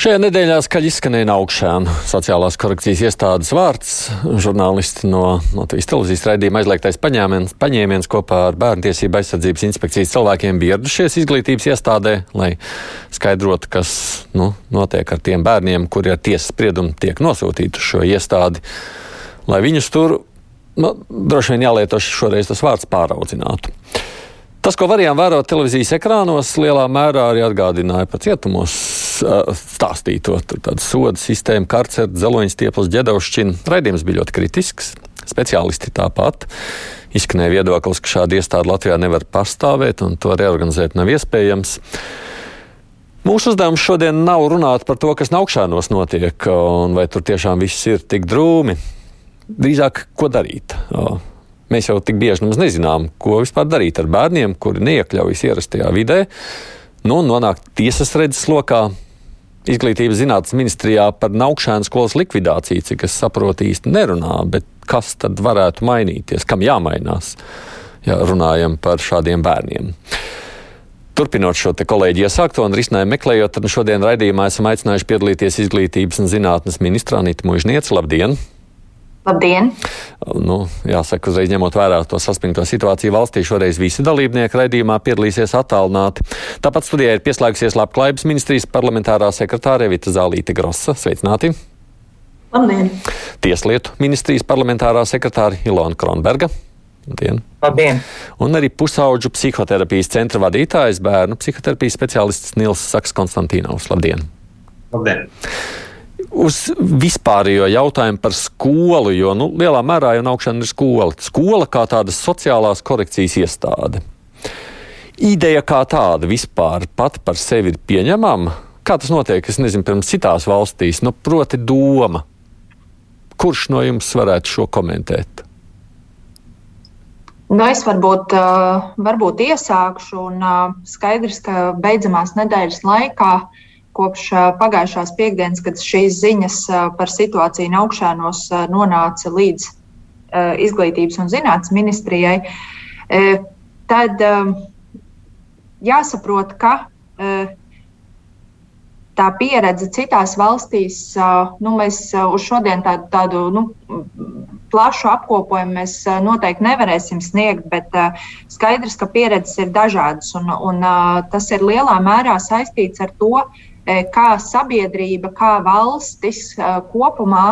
Šajā nedēļā skaļi izskanēja augšāna sociālās korekcijas iestādes vārds. Žurnālisti no Latvijas televīzijas raidījuma aizliegtais paņēmiens, paņēmiens kopā ar Bērnu tiesību aizsardzības inspekcijas cilvēkiem bija ieradušies izglītības iestādē, lai skaidrotu, kas nu, notiek ar tiem bērniem, kuri ar tiesas spriedumu tiek nosūtīti uz šo iestādi, lai viņus tur, nu, droši vien jālieto šoreiz tas vārds pāraudzinātu. Tas, ko varējām vērot televīzijas ekrānos, lielā mērā arī atgādināja par cietumos stāstīto. Soda sistēma, karcerta, zeloņas tieplas, ģedaušķina. Raidījums bija ļoti kritisks. Speciālisti tāpat. Izskanēja viedoklis, ka šāda iestāde Latvijā nevar pastāvēt un to reorganizēt nav iespējams. Mūsu uzdevums šodien nav runāt par to, kas augšānos notiek, un vai tur tiešām viss ir tik drūmi. Drīzāk, ko darīt. Mēs jau tik bieži nezinām, ko vispār darīt ar bērniem, kuri neiekļaujas ierastajā vidē, nu, nonāk tiesas redzes lokā. Izglītības zinātnes ministrijā par Naukšēnu skolas likvidāciju, cik es saprotu, īsti nerunā, bet kas tad varētu mainīties, kam jāmainās, ja runājam par šādiem bērniem. Turpinot šo kolēģi iesākto un risinājumu meklējot, tad šodien raidījumā esam aicinājuši piedalīties Izglītības un zinātnes ministrā Anita Mužniece. Labdien! Labdien! Nu, jāsaka, uzreiz ņemot vērā to saspringto situāciju valstī, šoreiz visi dalībnieki raidījumā piedalīsies attālināti. Tāpat studijā ir pieslēgusies Labklājības ministrijas parlamentārā sekretāre Vita Zālīte Grossa. Sveicināti! Labdien! Tieslietu ministrijas parlamentārā sekretāre Ilona Kronberga. Labdien. Labdien! Un arī pusauģu psihoterapijas centra vadītājs, bērnu psihoterapijas speciālists Nils Saks Konstantīnovs. Labdien! Labdien! Uz vispārējo jautājumu par skolu, jo nu, lielā mērā jau augšana ir skola. Skola kā tāda sociālās korekcijas iestāde. Ideja kā tāda vispār pati par sevi ir pieņemama. Kā tas notiek, es nezinu, pirms citās valstīs, nu, proti, doma. Kurš no jums varētu šo komentēt? Nu, es varbūt, uh, varbūt iesākšu, un uh, skaidrs, ka beidzamās nedēļas laikā uh, kopš pagājušās piekdienas, kad šīs ziņas par situāciju augšānos nonāca līdz izglītības un zinātnes ministrijai, tad jāsaprot, ka tā pieredze citās valstīs, nu, mēs uz šodien tādu, tādu nu, plašu apkopojumu mēs noteikti nevarēsim sniegt, bet skaidrs, ka pieredzes ir dažādas. Un, un tas ir lielā mērā saistīts ar to, E, kā sabiedrība, kā valstis e, kopumā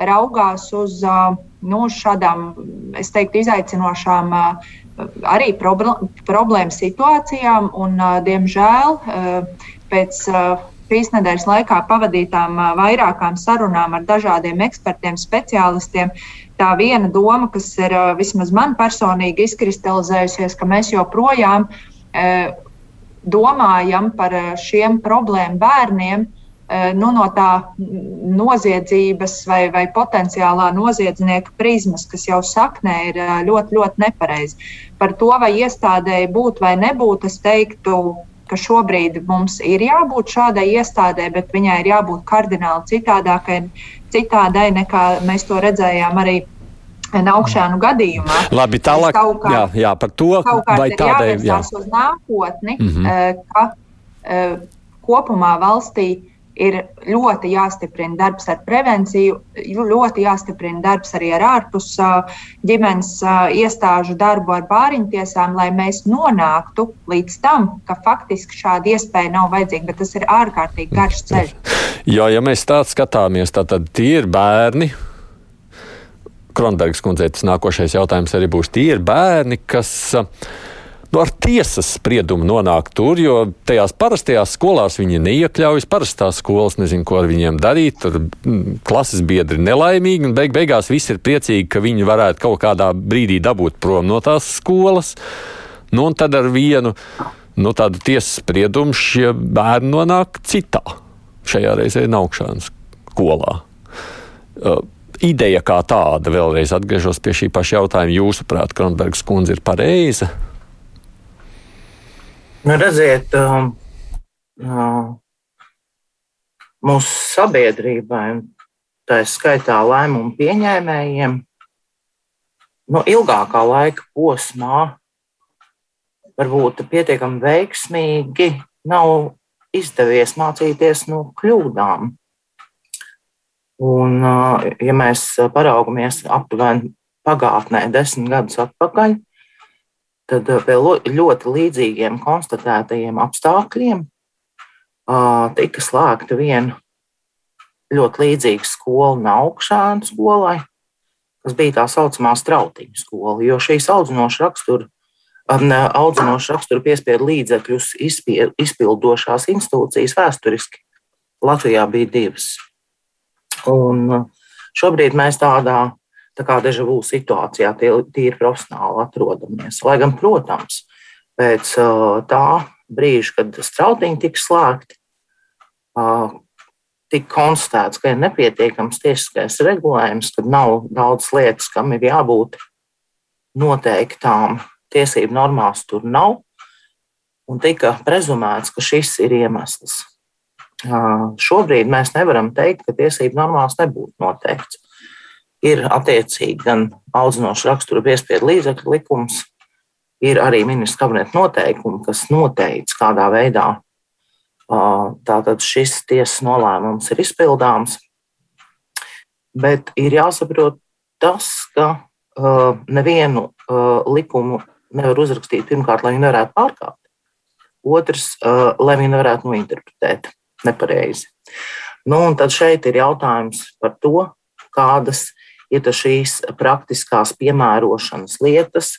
raugās uz e, nu, šādām, es teiktu, izaicinošām arī problēmu situācijām. Un, diemžēl pēc šīs nedēļas laikā pavadītām vairākām sarunām ar dažādiem ekspertiem, speciālistiem, tā viena doma, kas ir vismaz man personīgi izkristalizējusies, ka mēs joprojām domājam par eh, šiem problēmu bērniem eh, nu, no tā noziedzības vai, vai potenciālā noziedznieka prizmas, kas jau saknē ir eh, ļoti, ļoti nepareizi. Par to, vai iestādēji būt vai nebūt, es teiktu, ka šobrīd mums ir jābūt šādai iestādē, bet viņai ir jābūt kardināli citādākai, citādai nekā mēs to redzējām arī augšānu gadījumā. Labi, tālāk kā, jā, jā, par to, vai tādai jā. uz nākotni, mm -hmm. ka kopumā valstī ir ļoti jāstiprina darbs ar prevenciju, ļoti jāstiprina darbs arī ar ārpus ģimenes iestāžu darbu ar bāriņtiesām, lai mēs nonāktu līdz tam, ka faktiski šāda iespēja nav vajadzīga, bet tas ir ārkārtīgi garš ceļš. Jo, ja mēs tā skatāmies, tad tie ir bērni, Kronbergs kundzei tas nākošais jautājums arī būs. Tie ir bērni, kas nu, ar tiesas spriedumu nonāk tur, jo tajās parastajās skolās viņi neiekļaujas. Parastās skolas nezinu, ko ar viņiem darīt. Tur mm, klases biedri ir nelaimīgi, un beig beigās visi ir priecīgi, ka viņi varētu kaut kādā brīdī dabūt prom no tās skolas. Nu, un tad ar vienu nu, tādu tiesas spriedumu šie bērni nonāk citā, šajā reizē Naukšanas skolā. Uh, ideja kā tāda, vēlreiz atgriežos pie šī paša jautājuma, jūsuprāt, Kronbergs kundze ir pareiza? Nu, redziet, um, uh, mūsu sabiedrībai, tā skaitā lēmumu pieņēmējiem, no ilgākā laika posmā, varbūt pietiekami veiksmīgi, nav izdevies mācīties no kļūdām. Un, ja mēs paraugamies aptuveni pagātnē, desmit gadus atpakaļ, tad pie ļoti līdzīgiem konstatētajiem apstākļiem tika slēgta viena ļoti līdzīga skola Naukšāna skolai, kas bija tā saucamā strautiņa skola, jo šīs audzinoša rakstura audzinošu raksturu piespiedu līdzekļus izpildošās institūcijas vēsturiski Latvijā bija divas. Un šobrīd mēs tādā tā kā dežavu situācijā, tīri profesionāli atrodamies. Lai gan, protams, pēc tā brīža, kad strautiņi tika slēgti, tika konstatēts, ka ir nepietiekams tiesiskais regulējums, kad nav daudz lietas, kam ir jābūt noteiktām tiesību normās tur nav. Un tika prezumēts, ka šis ir iemesls. Šobrīd mēs nevaram teikt, ka tiesību normās nebūtu noteikts. Ir attiecīgi gan audzinošu raksturu piespiedu līdzekļu likums, ir arī ministra kabineta noteikumi, kas noteica, kādā veidā tātad šis tiesas nolēmums ir izpildāms. Bet ir jāsaprot tas, ka nevienu likumu nevar uzrakstīt pirmkārt, lai viņi varētu pārkāpt. Otrs, lai viņi varētu nointerpretēt nepareizi. Nu, un tad šeit ir jautājums par to, kādas ir šīs praktiskās piemērošanas lietas,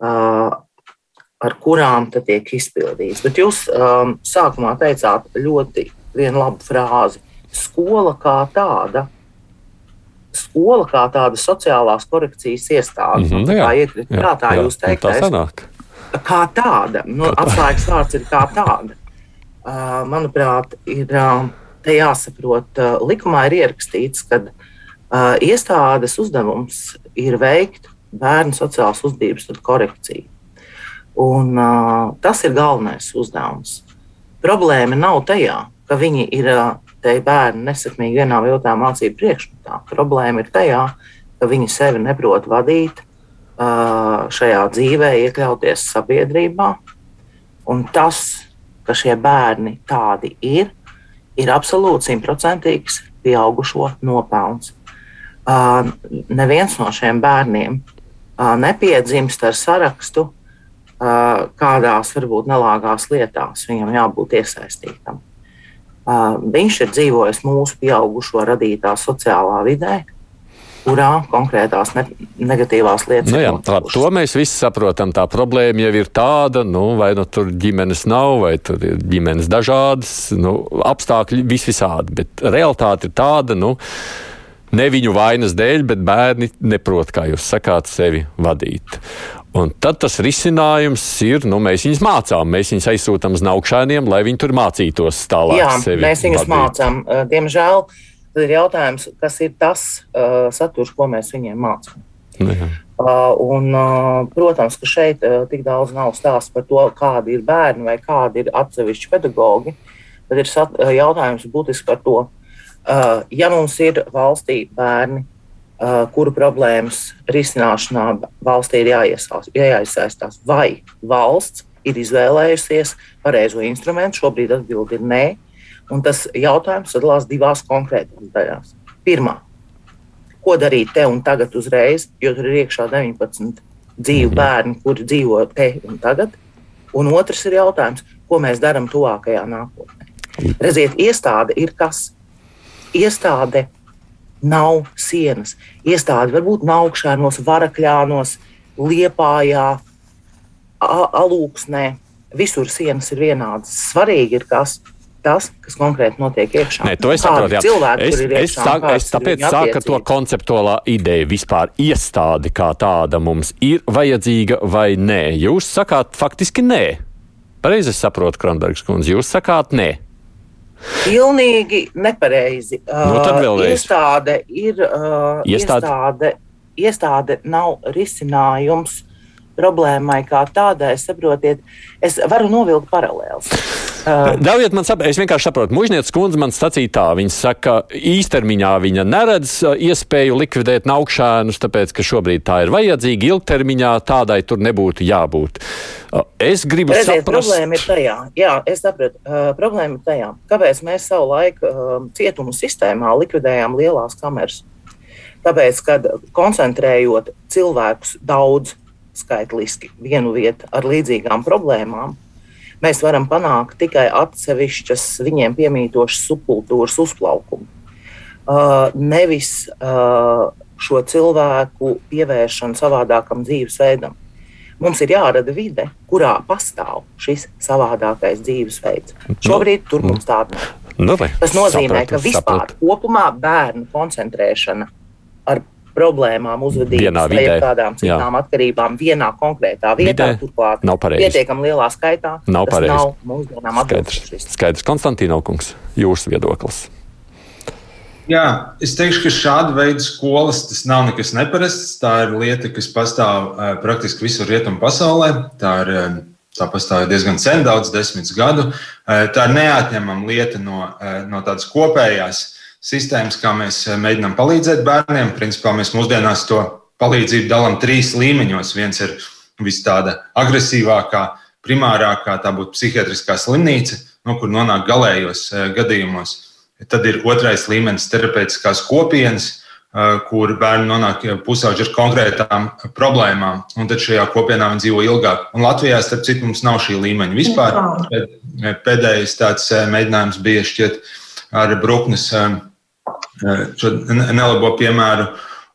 ar kurām tiek izpildīts. Bet jūs um, sākumā teicāt ļoti vienu labu frāzi. Skola kā tāda skola kā tāda sociālās korekcijas iestāde. Mm -hmm, jā, kā iekrīt prātā jūs teiktais. Kā tāda, nu, kā tā. atslēgas vārds ir kā tāda. Uh, manuprāt, ir te jāsaprot, uh, likumā ir ierakstīts, ka iestādes uzdevums ir veikt bērnu sociālās uzvedības korekciju. Un, tas ir galvenais uzdevums. Problēma nav tajā, ka viņi ir te bērni nesakmīgi vienā vai otrā mācību priekšmetā. Problēma ir tajā, ka viņi sevi neprot vadīt šajā dzīvē, iekļauties sabiedrībā. Un tas, ka šie bērni tādi ir, ir absolūti simtprocentīgs pieaugušo nopelns. Neviens no šiem bērniem nepiedzimst ar sarakstu, kādās varbūt nelāgās lietās viņam jābūt iesaistītam. Viņš ir dzīvojis mūsu pieaugušo radītā sociālā vidē, kurā konkrētās ne, negatīvās lietas nu jā, tā, to mēs visi saprotam. Tā problēma jau ir tāda, nu, vai nu tur ģimenes nav, vai tur ir ģimenes dažādas, nu, apstākļi vis visādi. Bet realitāte ir tāda, nu, ne viņu vainas dēļ, bet bērni neprot, kā jūs sakāt, sevi vadīt. Un tad tas risinājums ir, nu, mēs viņus mācām, mēs viņus aizsūtām uz augšēniem, lai viņi tur mācītos tālāk. Jā, mēs viņus vadīt. mācām. Diemžēl tad ir jautājums, kas ir tas uh, saturs, ko mēs viņiem mācām. Jā. Uh, un, uh, protams, ka šeit uh, tik daudz nav stāsts par to, kādi ir bērni vai kādi ir atsevišķi pedagogi. Tad ir sat, uh, jautājums būtiski par to, uh, ja mums ir valstī bērni, Uh, kuru problēmas risināšanā valstī ir jāiesaistās. Vai valsts ir izvēlējusies pareizo instrumentu? Šobrīd atbildi ir nē. Un tas jautājums sadalās divās konkrētās daļās. Pirmā, ko darīt te un tagad uzreiz, jo tur ir iekšā 19 dzīvi mhm. bērni, kuri dzīvo te un tagad. Un otrs ir jautājums, ko mēs darām tuvākajā nākotnē. Redziet, iestāde ir kas? Iestāde nav sienas. Iestādi var būt augšānos, varakļānos, liepājā, alūksnē. Visur sienas ir vienādas. Svarīgi ir kas. Tas, kas konkrēti notiek iekšā. Nē, to es saprotu. Cilvēki, es, iekšā, es, sāk, es tāpēc saku, ka to konceptuālā ideja vispār iestādi kā tāda mums ir vajadzīga vai nē. Jūs sakāt faktiski nē. Pareizi saprotu, Kronbergs kundze, jūs sakāt nē. Pilnīgi nepareizi. Nu, uh, iestāde ir uh, iestāde. Iestāde, iestāde nav risinājums problēmai kā tādai. Saprotiet, es varu novilkt paralēlus. Ļaujiet man saprast, es vienkārši saprotu, Mužnieces kundze man sacīja tā, viņa saka, īstermiņā viņa neredz iespēju likvidēt naukšēnus, tāpēc, ka šobrīd tā ir vajadzīga, ilgtermiņā tādai tur nebūtu jābūt. Es gribu Redziet, saprast. Problēma ir tajā, jā, es saprotu, uh, problēma ir tajā, kāpēc mēs savu laiku uh, cietumu sistēmā likvidējām lielās kameras. Tāpēc, kad koncentrējot cilvēkus daudz skaitliski vienu vietu ar līdzīgām problēmām, mēs varam panākt tikai atsevišķas viņiem piemītošas subkultūras uzplaukumu. Uh, nevis uh, šo cilvēku pievēršanu savādākam dzīvesveidam. Mums ir jārada vide, kurā pastāv šis savādākais dzīvesveids. Šobrīd tur mums tāda nav. Nu, Tas nozīmē, ka vispār kopumā bērnu koncentrēšana ar problēmām, uzvedības vai kādām citām jā. atkarībām vienā konkrētā vietā, Vidē turklāt nav pareizi. pietiekami lielā skaitā. Nav tas pareizi. nav mūsdienām Skaidrs, atbilstošs. skaidrs. Konstantīnovkungs, jūsu viedoklis. Jā, es teikšu, ka šāda veida skolas tas nav nekas neparasts. Tā ir lieta, kas pastāv uh, praktiski visur rietumu pasaulē. Tā, ir, uh, tā pastāv diezgan sen, daudz desmit gadu. Uh, tā ir neatņemama lieta no, uh, no tādas kopējās sistēmas, kā mēs uh, mēģinām palīdzēt bērniem. Principā mēs mūsdienās to palīdzību dalām trīs līmeņos. Viens ir vis tāda agresīvākā, primārākā, tā būtu psihiatriskā slimnīca, no kur nonāk galējos uh, gadījumos. Tad ir otrais līmenis, terapeitiskās kopienas, kur bērni nonāk pusauģi ar konkrētām problēmām, un tad šajā kopienā viņi dzīvo ilgāk. Un Latvijā, starp citu, mums nav šī līmeņa vispār. Pēdējais tāds mēģinājums bija šķiet ar Bruknes šo nelabo piemēru.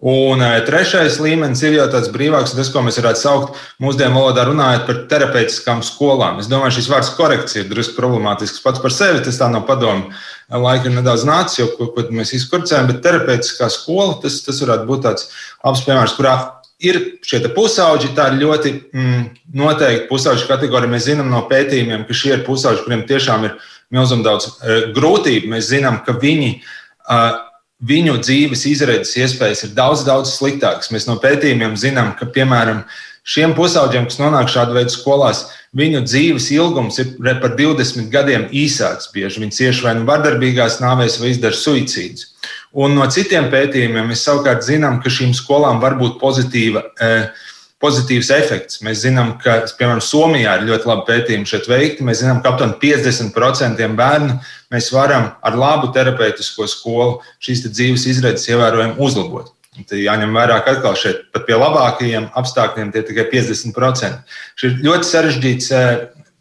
Un trešais līmenis ir jau tāds brīvāks, tas, ko mēs varētu saukt mūsdienu valodā, runājot par terapeitiskām skolām. Es domāju, šis vārds korekcija ir drusku problemātisks pats par sevi. Tas tā no padomu laika ir nedaudz nācis, jo ko, ko mēs izkurcējam, bet terapeitiskā skola tas, tas varētu būt tāds labs piemērs, kurā ir šie pusauģi. Tā ir ļoti mm, noteikti pusauģu kategorija. Mēs zinām no pētījumiem, ka šie ir pusauģi, kuriem tiešām ir milzīgi daudz uh, grūtību. Mēs zinām, ka viņi. Uh, Viņu dzīves izredzes iespējas ir daudz, daudz sliktākas. Mēs no pētījumiem zinām, ka, piemēram, šiem pusauģiem, kas nonāk šādu veidu skolās, viņu dzīves ilgums ir par 20 gadiem īsāks. Bieži viņi cieši vai nu vardarbīgās nāvēs, vai izdara suicīdus. Un no citiem pētījumiem mēs savukārt zinām, ka šīm skolām var būt pozitīva. Eh, pozitīvs efekts. Mēs zinām, ka, piemēram, Somijā ir ļoti labi pētījumi šeit veikti. Mēs zinām, ka aptuveni 50% bērnu mēs varam ar labu terapeitisko skolu šīs dzīves izredzes ievērojami uzlabot. Tad jāņem vērā, ka atkal šeit pat pie labākajiem apstākļiem tie ir tikai 50%. Šis ir ļoti sarežģīts eh,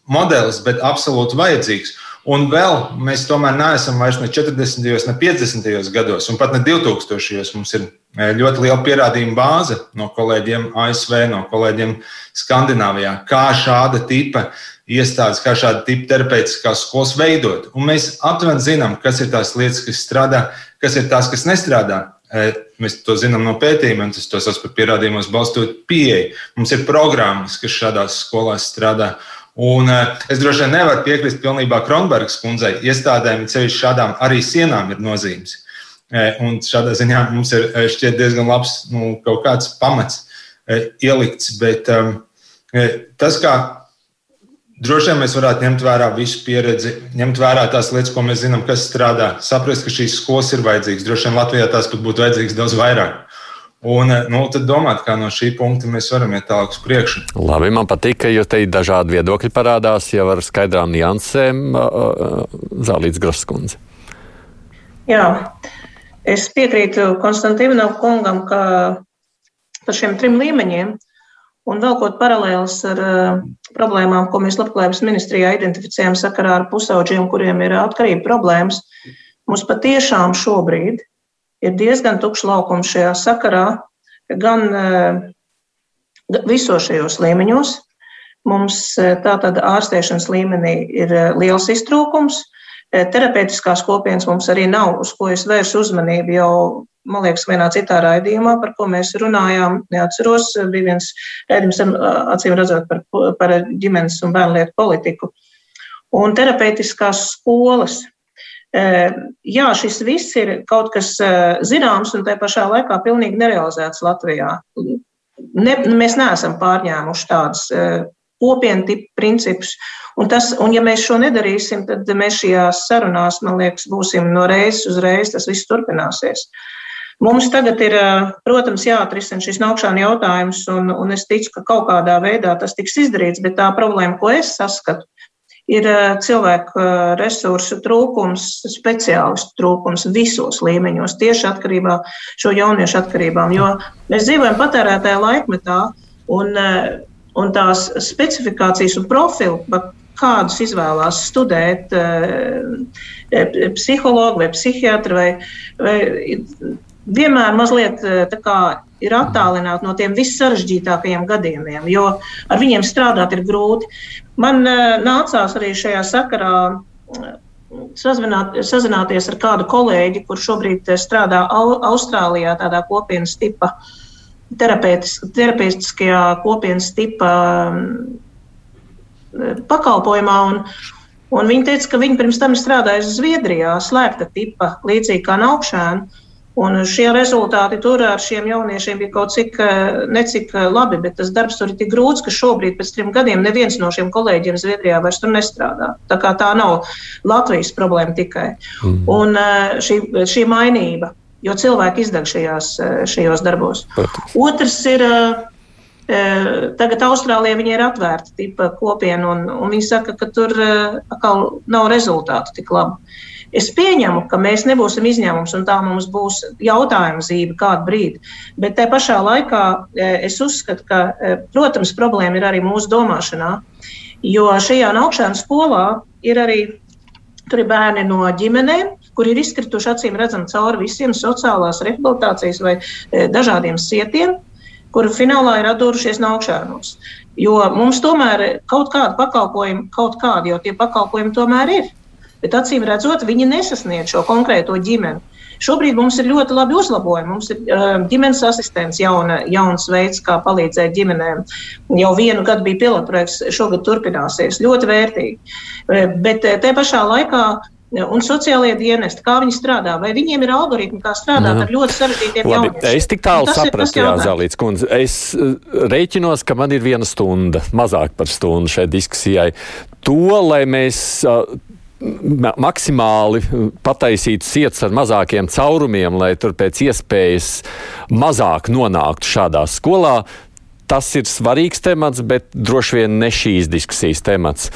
modelis, bet absolūti vajadzīgs. Un vēl mēs tomēr neesam vairs ne 40. ne 50. gados, un pat ne 2000. Mums ir ļoti liela pierādījuma bāze no kolēģiem ASV, no kolēģiem Skandināvijā, kā šāda tipa iestādes, kā šāda tipa terapeitiskās skolas veidot. Un mēs aptuveni zinām, kas ir tās lietas, kas strādā, kas ir tās, kas nestrādā. Eh, Mēs to zinām no pētījumiem, tas to sauc par pierādījumos balstot pieeja. Mums ir programmas, kas šādās skolās strādā. Un uh, es droši vien nevaru piekrist pilnībā Kronbergas kundzei. Iestādēm, ceļš šādām arī sienām ir nozīmes. Uh, un šādā ziņā mums ir uh, šķiet diezgan labs nu, kaut kāds pamats uh, ielikts. Bet um, uh, tas, kā droši vien mēs varētu ņemt vērā visu pieredzi, ņemt vērā tās lietas, ko mēs zinām, kas strādā, saprast, ka šīs skolas ir vajadzīgas. Droši vien Latvijā tās pat būtu vajadzīgas daudz vairāk. Un nu, tad domāt, kā no šī punkta mēs varam iet tālāk uz priekšu. Labi, man patīk, ka jūs te dažādi viedokļi parādās jau ar skaidrām niansēm. Zālīts Graskundze. Jā, es piekrītu Konstantīnam kungam, ka par šiem trim līmeņiem un vēl kaut paralēls ar uh, problēmām, ko mēs labklājības ministrijā identificējam sakarā ar pusauģiem, kuriem ir atkarība problēmas, mums patiešām šobrīd ir diezgan tukšs laukums šajā sakarā, gan uh, visos šajos līmeņos. Mums uh, tātad ārstēšanas līmenī ir liels iztrūkums. Terapeitiskās kopienas mums arī nav, uz ko es vērsu uzmanību jau, man liekas, vienā citā raidījumā, par ko mēs runājām. Neatceros, bija viens raidījums, acīm redzot, par, par ģimenes un bērnu lietu politiku. Un terapeitiskās skolas. Jā, šis viss ir kaut kas zināms un tā pašā laikā pilnīgi nerealizēts Latvijā. Ne, mēs neesam pārņēmuši tādas kopienu tipu principus. Un, tas, un ja mēs šo nedarīsim, tad mēs šajās sarunās, man liekas, būsim no reizes uz reizi, tas viss turpināsies. Mums tagad ir, protams, jāatrisina šis naukšana jautājums, un, un es ticu, ka kaut kādā veidā tas tiks izdarīts, bet tā problēma, ko es saskatu, ir cilvēku resursu trūkums, speciālistu trūkums visos līmeņos, tieši atkarībā šo jauniešu atkarībām, jo mēs dzīvojam patērētāja laikmetā, un un tās specifikācijas un profilu, kādus izvēlās studēt eh, psihologi vai psihiatri, vai, vai vienmēr mazliet eh, kā, ir attālināti no tiem vissarežģītākajiem gadījumiem, jo ar viņiem strādāt ir grūti. Man eh, nācās arī šajā sakarā sazināt, sazināties ar kādu kolēģi, kurš šobrīd strādā Austrālijā, tādā kopienas tipa uh, terapeitiskajā kopienas tipa mm, pakalpojumā. Un, un viņi teica, ka viņi pirms tam strādāja Zviedrijā, slēgta tipa, līdzīgi kā naukšēna. Un šie rezultāti tur ar šiem jauniešiem bija kaut cik necik labi, bet tas darbs tur ir tik grūts, ka šobrīd, pēc trim gadiem, neviens no šiem kolēģiem Zviedrijā vairs tur nestrādā. Tā kā tā nav Latvijas problēma tikai. Mm. Un šī, šī mainība jo cilvēki izdeg šajās, eh, šajos darbos. Protams. Otrs ir. Eh, tagad Austrālijā ir atvērta tipa kopiena, un, un viņi saka, ka tur eh, atkal nav rezultātu tik labi. Es pieņemu, ka mēs nebūsim izņēmums, un tā mums būs jautājuma zīme kādu brīdi. Bet tajā pašā laikā es uzskatu, ka, protams, problēma ir arī mūsu domāšanā. Jo šajā augšāņu skolā ir arī ir bērni no ģimenēm, kur ir izkrituši acīm redzam cauri visiem sociālās rehabilitācijas vai e, dažādiem sietiem, kur finālā ir atdūrušies no augšānos. Jo mums tomēr kaut kāda pakalpojuma, kaut kādi jau tie pakalpojumi tomēr ir. Bet acīm redzot, viņi nesasniedz šo konkrēto ģimeni. Šobrīd mums ir ļoti labi uzlabojumi. Mums ir uh, ģimenes asistents, jauna, jauns veids, kā palīdzēt ģimenēm. Jau vienu gadu bija pilotprojekts, šogad turpināsies. Ļoti vērtīgi. Uh, bet te pašā laikā un sociālajie dienesti, kā viņi strādā, vai viņiem ir algoritmi, kā strādāt Jā. ar ļoti sarežģītiem jautājumiem. Es tik tālu sapratu, Jā, Zālīts kundze. Es uh, reiķinos, ka man ir viena stunda, mazāk par stundu šai diskusijai. To, lai mēs uh, maksimāli pataisītu sietas ar mazākiem caurumiem, lai tur pēc iespējas mazāk nonāktu šādā skolā tas ir svarīgs temats, bet droši vien ne šīs diskusijas temats.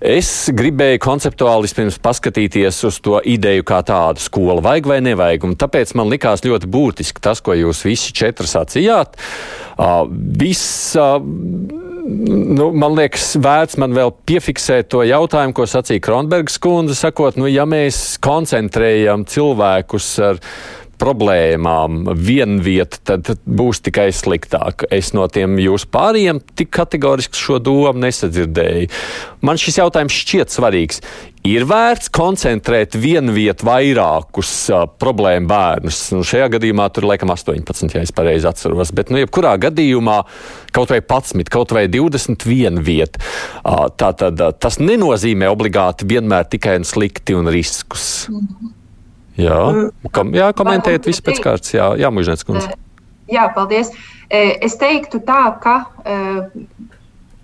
Es gribēju konceptuāli vispirms paskatīties uz to ideju kā tādu skolu, vajag vai nevajag, un tāpēc man likās ļoti būtiski tas, ko jūs visi četri sacījāt. Uh, viss, uh, nu, man liekas, vērts man vēl piefiksēt to jautājumu, ko sacīja Kronbergs kundze, sakot, nu, ja mēs koncentrējam cilvēkus ar problēmām vienvieta, tad būs tikai sliktāk. Es no tiem jūsu pāriem tik kategoriski šo domu nesadzirdēju. Man šis jautājums šķiet svarīgs. Ir vērts koncentrēt vienu vietu vairākus uh, problēmu bērnus. Nu, šajā gadījumā tur laikam 18, ja es pareizi atceros. Bet, nu, jebkurā gadījumā kaut vai 11, kaut vai 21 vieta. Uh, tā tad uh, tas nenozīmē obligāti vienmēr tikai un slikti un riskus. Mm -hmm. Jā, kom, jā komentējiet visu pēc kārtas. Jā, jā Mūžnēts kundze. Jā, paldies. Es teiktu tā, ka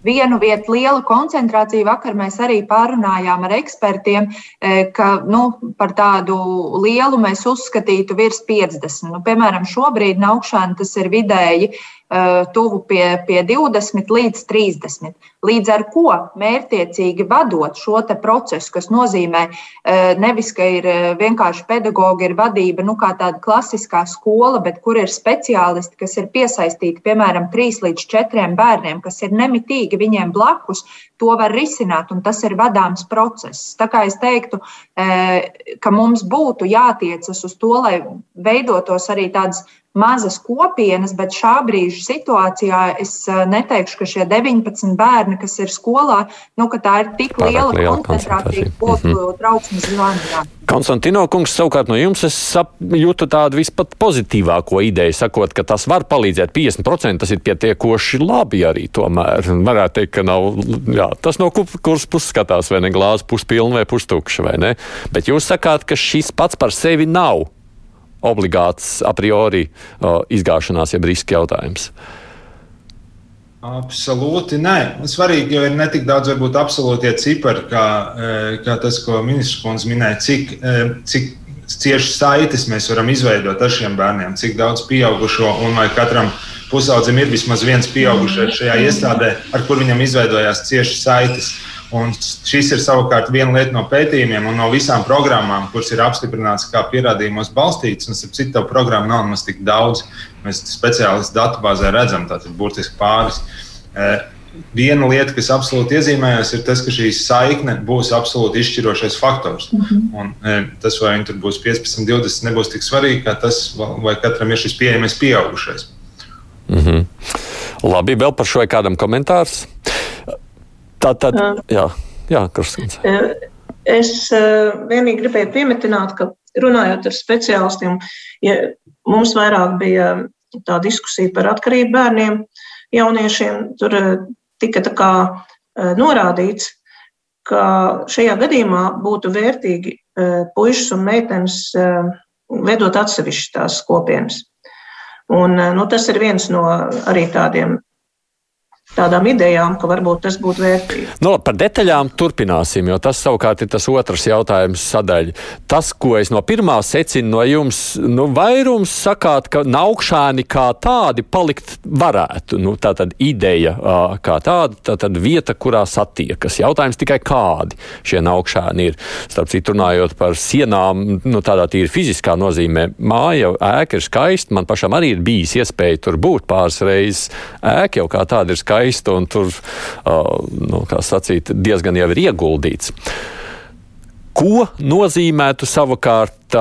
vienu vietu lielu koncentrāciju. Vakar mēs arī pārunājām ar ekspertiem, ka nu, par tādu lielu mēs uzskatītu virs 50. Nu, piemēram, šobrīd Naukšana tas ir vidēji Eh, tuvu pie, pie 20 līdz 30. Līdz ar to mērķiecīgi vadot šo procesu, kas nozīmē eh, nevis, ka ir eh, vienkārši pedagogi, ir vadība, nu, kā tāda klasiskā skola, bet kur ir speciālisti, kas ir piesaistīti piemēram 3 līdz 4 bērniem, kas ir nemitīgi viņiem blakus, to var risināt, un tas ir vadāms process. Tā kā es teiktu, ka mums būtu jātiecas uz to, lai veidotos arī tādas mazas kopienas, bet šā brīža situācijā es eh, neteikšu, ka šie 19 bērni, kas ir skolā, nu, tā ir tik Pārāk liela, liela koncentrācija, ko mm -hmm. trauksmes zvanā. Konstantino kungs, savukārt no jums es jūtu tādu vispat pozitīvāko ideju, sakot, ka tas var palīdzēt 50%, tas ir pietiekoši labi arī tomēr. Varētu teikt, ka nav, jā, tas no kuras puses skatās, vai ne glāze puspilna vai pustukša, vai ne? Bet jūs sakāt, ka šis pats par sevi nav obligāts a priori uh, izgāšanās, jeb riska jautājums? Absolūti nē. Svarīgi jau ir ne tik daudz varbūt absolūtie cipari, kā, kā tas, ko ministrs kundze minēja, cik, cik cieši saites mēs varam izveidot ar šiem bērniem, cik daudz pieaugušo un vai katram pusaudzim ir vismaz viens pieaugušais šajā iestādē, ar kur viņam izveidojās cieši saites. Un šis ir savukārt viena lieta no pētījumiem un no visām programmām, kuras ir apstiprināts kā pierādījumos balstītas. Un, citu, tā programma nav nemaz tik daudz. Mēs speciālistu datubāzē redzam, tātad burtiski pāris. Eh, viena lieta, kas absolūti iezīmējas, ir tas, ka šī saikne būs absolūti izšķirošais faktors. Mm -hmm. Un, e, tas, vai viņi tur būs 15, 20, nebūs tik svarīgi, kā tas, vai katram ir šis pieejamais pieaugušais. Mm -hmm. Labi, vēl par šo kādam komentārs. Tā tad, jā, jā Krustins. Es vienīgi gribēju piemetināt, ka runājot ar speciālistiem, ja mums vairāk bija tā diskusija par atkarību bērniem, jauniešiem, tur tika kā, e, norādīts, ka šajā gadījumā būtu vērtīgi puikas un meitenes veidot atsevišķas tās kopienas. Un, nu, tas ir viens no arī tādiem tādām idejām, ka varbūt tas būtu vērtīgi. Nu, par detaļām turpināsim, jo tas savukārt ir tas otrs jautājums sadaļa. Tas, ko es no pirmā secinu no jums, nu, vairums sakāt, ka naukšāni kā tādi palikt varētu. Nu, tā tad ideja kā tāda, tā tad vieta, kurā satiekas. Jautājums tikai kādi šie naukšāni ir. Starp citu, runājot par sienām, nu, tādā tīri fiziskā nozīmē, māja, ēka ir skaista. Man pašam arī ir bijis iespēja tur būt pāris reizes. Ēka jau kā tāda ir skaista skaista un tur, nu, kā sacīt, diezgan jau ir ieguldīts. Ko nozīmētu savukārt,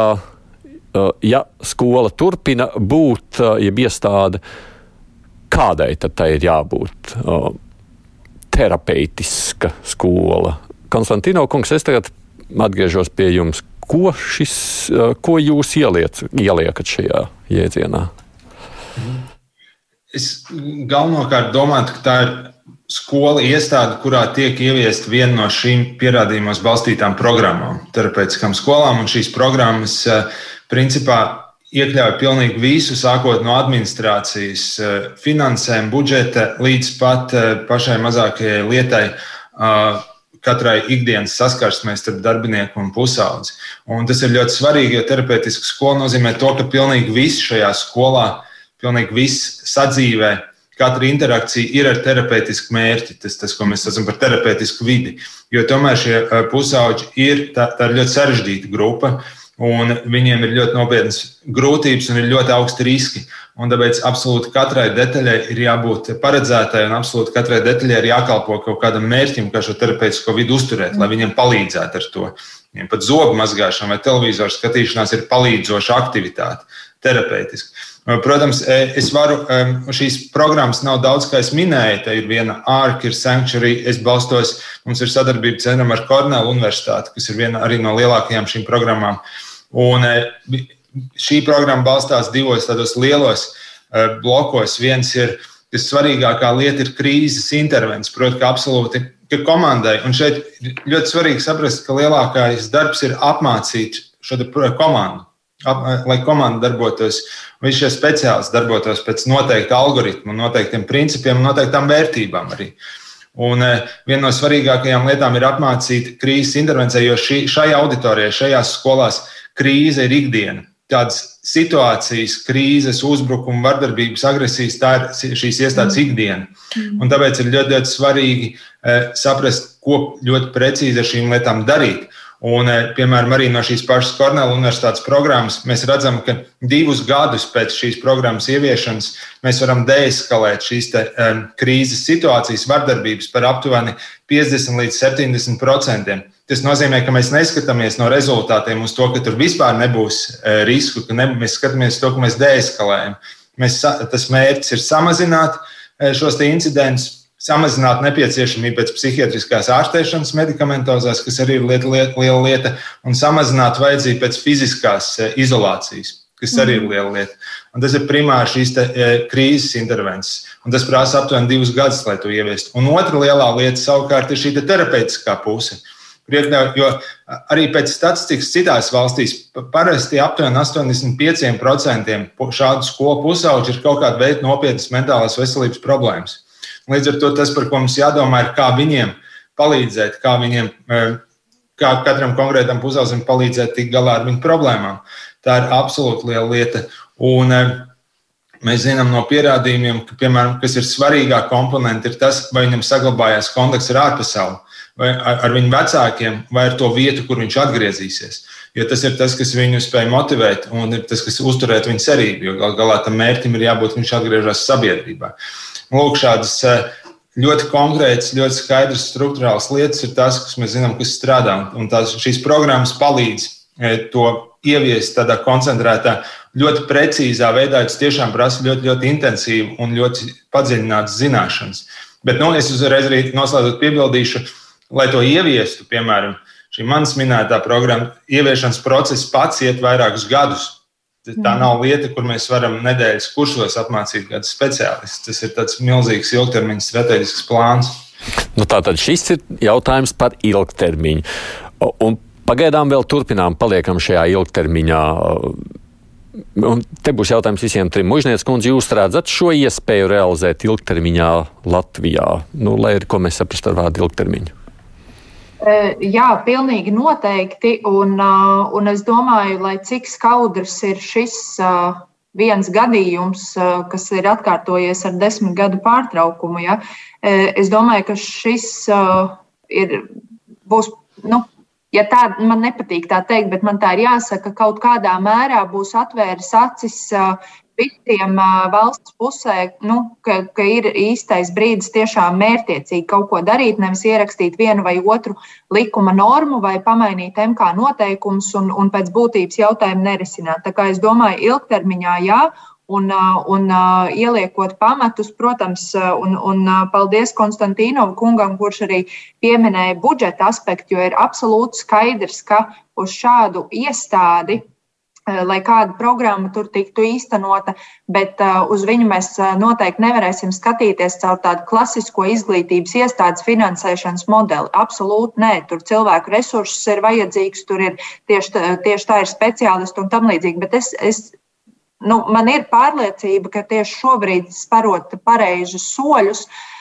ja skola turpina būt, jeb iestāde, kādai tad tai ir jābūt? Terapeitiska skola. Konstantino kungs, es tagad atgriežos pie jums. Ko, šis, ko jūs ieliec, ieliekat šajā jēdzienā? Mm. Es galvenokārt domāju, ka tā ir skola iestāde, kurā tiek ieviesta viena no šīm pierādījumos balstītām programmām, terapeitiskām skolām. Šīs programmas eh, principā iekļauj pilnīgi visu, sākot no administrācijas, eh, finansēm, budžeta līdz pat eh, pašai mazākajai lietai katrai ikdienas saskarsmē starp darbinieku un pusaudzi. Un tas ir ļoti svarīgi, jo terapeitiska skola nozīmē to, ka pilnīgi viss šajā skolā pilnīgi viss sadzīvē. Katra interakcija ir ar terapeitisku mērķi, tas, tas ko mēs saucam par terapeitisku vidi. Jo tomēr šie pusauģi ir, tā, tā ir ļoti sarežģīta grupa, un viņiem ir ļoti nopietnas grūtības un ir ļoti augsti riski. Un tāpēc absolūti katrai detaļai ir jābūt paredzētai, un absolūti katrai detaļai ir jākalpo kaut kādam mērķim, kā šo terapeitisko vidu uzturēt, lai viņiem palīdzētu ar to. Viņiem pat zobu mazgāšana vai televizoru skatīšanās ir palīdzoša aktivitāte, terapeitiska. Protams, es varu, šīs programmas nav daudz, kā es minēju. Tā ir viena ārka, ir Sanctuary. Es balstos, mums ir sadarbība centram ar Kornelu Universitāti, kas ir viena arī no lielākajām šīm programmām. Un šī programma balstās divos tādos lielos blokos. Viens ir, kas svarīgākā lieta ir krīzes intervences, proti, ka absolūti ka komandai. Un šeit ļoti svarīgi saprast, ka lielākais darbs ir apmācīt šo komandu lai komanda darbotos, visi šie speciālisti darbotos pēc noteikta algoritma, noteiktiem principiem un noteiktām vērtībām arī. Un viena no svarīgākajām lietām ir apmācīt krīzes intervencijā, jo šī, šai auditorijai, šajās skolās krīze ir ikdiena. Tādas situācijas, krīzes, uzbrukuma, vardarbības, agresijas, tā ir šīs iestādes ikdiena. Mm. Un tāpēc ir ļoti, ļoti svarīgi saprast, ko ļoti precīzi ar šīm lietām darīt. Un, eh, piemēram, arī no šīs pašas Kornela Universitātes programmas mēs redzam, ka divus gadus pēc šīs programmas ieviešanas mēs varam deeskalēt šīs te, um, krīzes situācijas, vardarbības par aptuveni 50 līdz 70 procentiem. Tas nozīmē, ka mēs neskatāmies no rezultātiem uz to, ka tur vispār nebūs uh, risku, ka ne, mēs skatāmies to, ka mēs deeskalējam. Mēs, tas mērķis ir samazināt uh, šos incidentus samazināt nepieciešamību pēc psihiatriskās ārstēšanas medikamentozās, kas arī ir lieta, lieta, liela lieta, un samazināt vajadzību pēc fiziskās eh, izolācijas, kas arī ir mhm. liela lieta. Un tas ir primāri šīs te, eh, krīzes intervences, un tas prasa aptuveni divus gadus, lai to ieviestu. Un otra lielā lieta savukārt ir šī te terapeitiskā puse. Jo arī pēc statistikas citās valstīs parasti aptuveni 85% šādu skolu pusauģu ir kaut kāda veida nopietnas mentālās veselības problēmas. Līdz ar to tas, par ko mums jādomā, ir, kā viņiem palīdzēt, kā viņiem, kā katram konkrētam pusaudzim palīdzēt tikt galā ar viņu problēmām. Tā ir absolūti liela lieta. Un, Mēs zinām no pierādījumiem, ka, piemēram, kas ir svarīgā komponente, ir tas, vai viņam saglabājās kontakts ar ārpasauli, vai ar, viņu vecākiem, vai ar to vietu, kur viņš atgriezīsies. Jo tas ir tas, kas viņu spēj motivēt, un ir tas, kas uzturēt viņa cerību. Jo gal galā tam mērķim ir jābūt, ka viņš atgriežas sabiedrībā. Lūk, šādas eh, ļoti konkrētas, ļoti skaidras struktūrālas lietas ir tās, kas mēs zinām, kas strādā. Un tās, šīs programmas palīdz eh, to ieviest tādā koncentrētā, ļoti precīzā veidā. Tas tiešām prasa ļoti, ļoti intensīvu un ļoti padziļinātu zināšanas. Bet nu, es uzreiz arī noslēdzot piebildīšu, lai to ieviestu, piemēram, šī manas minētā programma, ieviešanas process pats iet vairākus gadus. Tā nav lieta, kur mēs varam nedēļas kursos apmācīt kādu speciālistu. Tas ir tāds milzīgs ilgtermiņa strateģisks plāns. Nu, Tātad šis ir jautājums par ilgtermiņu. Un pagaidām vēl turpinām, paliekam šajā ilgtermiņā. Un te būs jautājums visiem trim. Mužnieks kundze, jūs redzat šo iespēju realizēt ilgtermiņā Latvijā? Nu, lai arī ko mēs saprastu ar vārdu ilgtermiņu. Jā, pilnīgi noteikti. Un, un es domāju, lai cik skaudrs ir šis viens gadījums, kas ir atkārtojies ar desmit gadu pārtraukumu, ja, es domāju, ka šis ir, būs. Nu, ja tā man nepatīk tā teikt, bet man tā ir jāsaka, kaut kādā mērā būs atvēris acis visiem valsts pusē, nu, ka, ka ir īstais brīdis tiešām mērķiecīgi kaut ko darīt, nevis ierakstīt vienu vai otru likuma normu vai pamainīt MK noteikumus un, un pēc būtības jautājumu nerisināt. Tā kā es domāju, ilgtermiņā jā, un, un ieliekot pamatus, protams, un, un paldies Konstantīnovam kungam, kurš arī pieminēja budžeta aspektu, jo ir absolūti skaidrs, ka uz šādu iestādi lai kāda programma tur tiktu īstenota, bet uz viņu mēs noteikti nevarēsim skatīties caur tādu klasisko izglītības iestādes finansēšanas modeli. Absolūti nē, tur cilvēku resursus ir vajadzīgs, tur ir tieši, tieši tā ir speciālisti un tam līdzīgi. Bet es, es nu, man ir pārliecība, ka tieši šobrīd, sparot pareizus soļus, uh,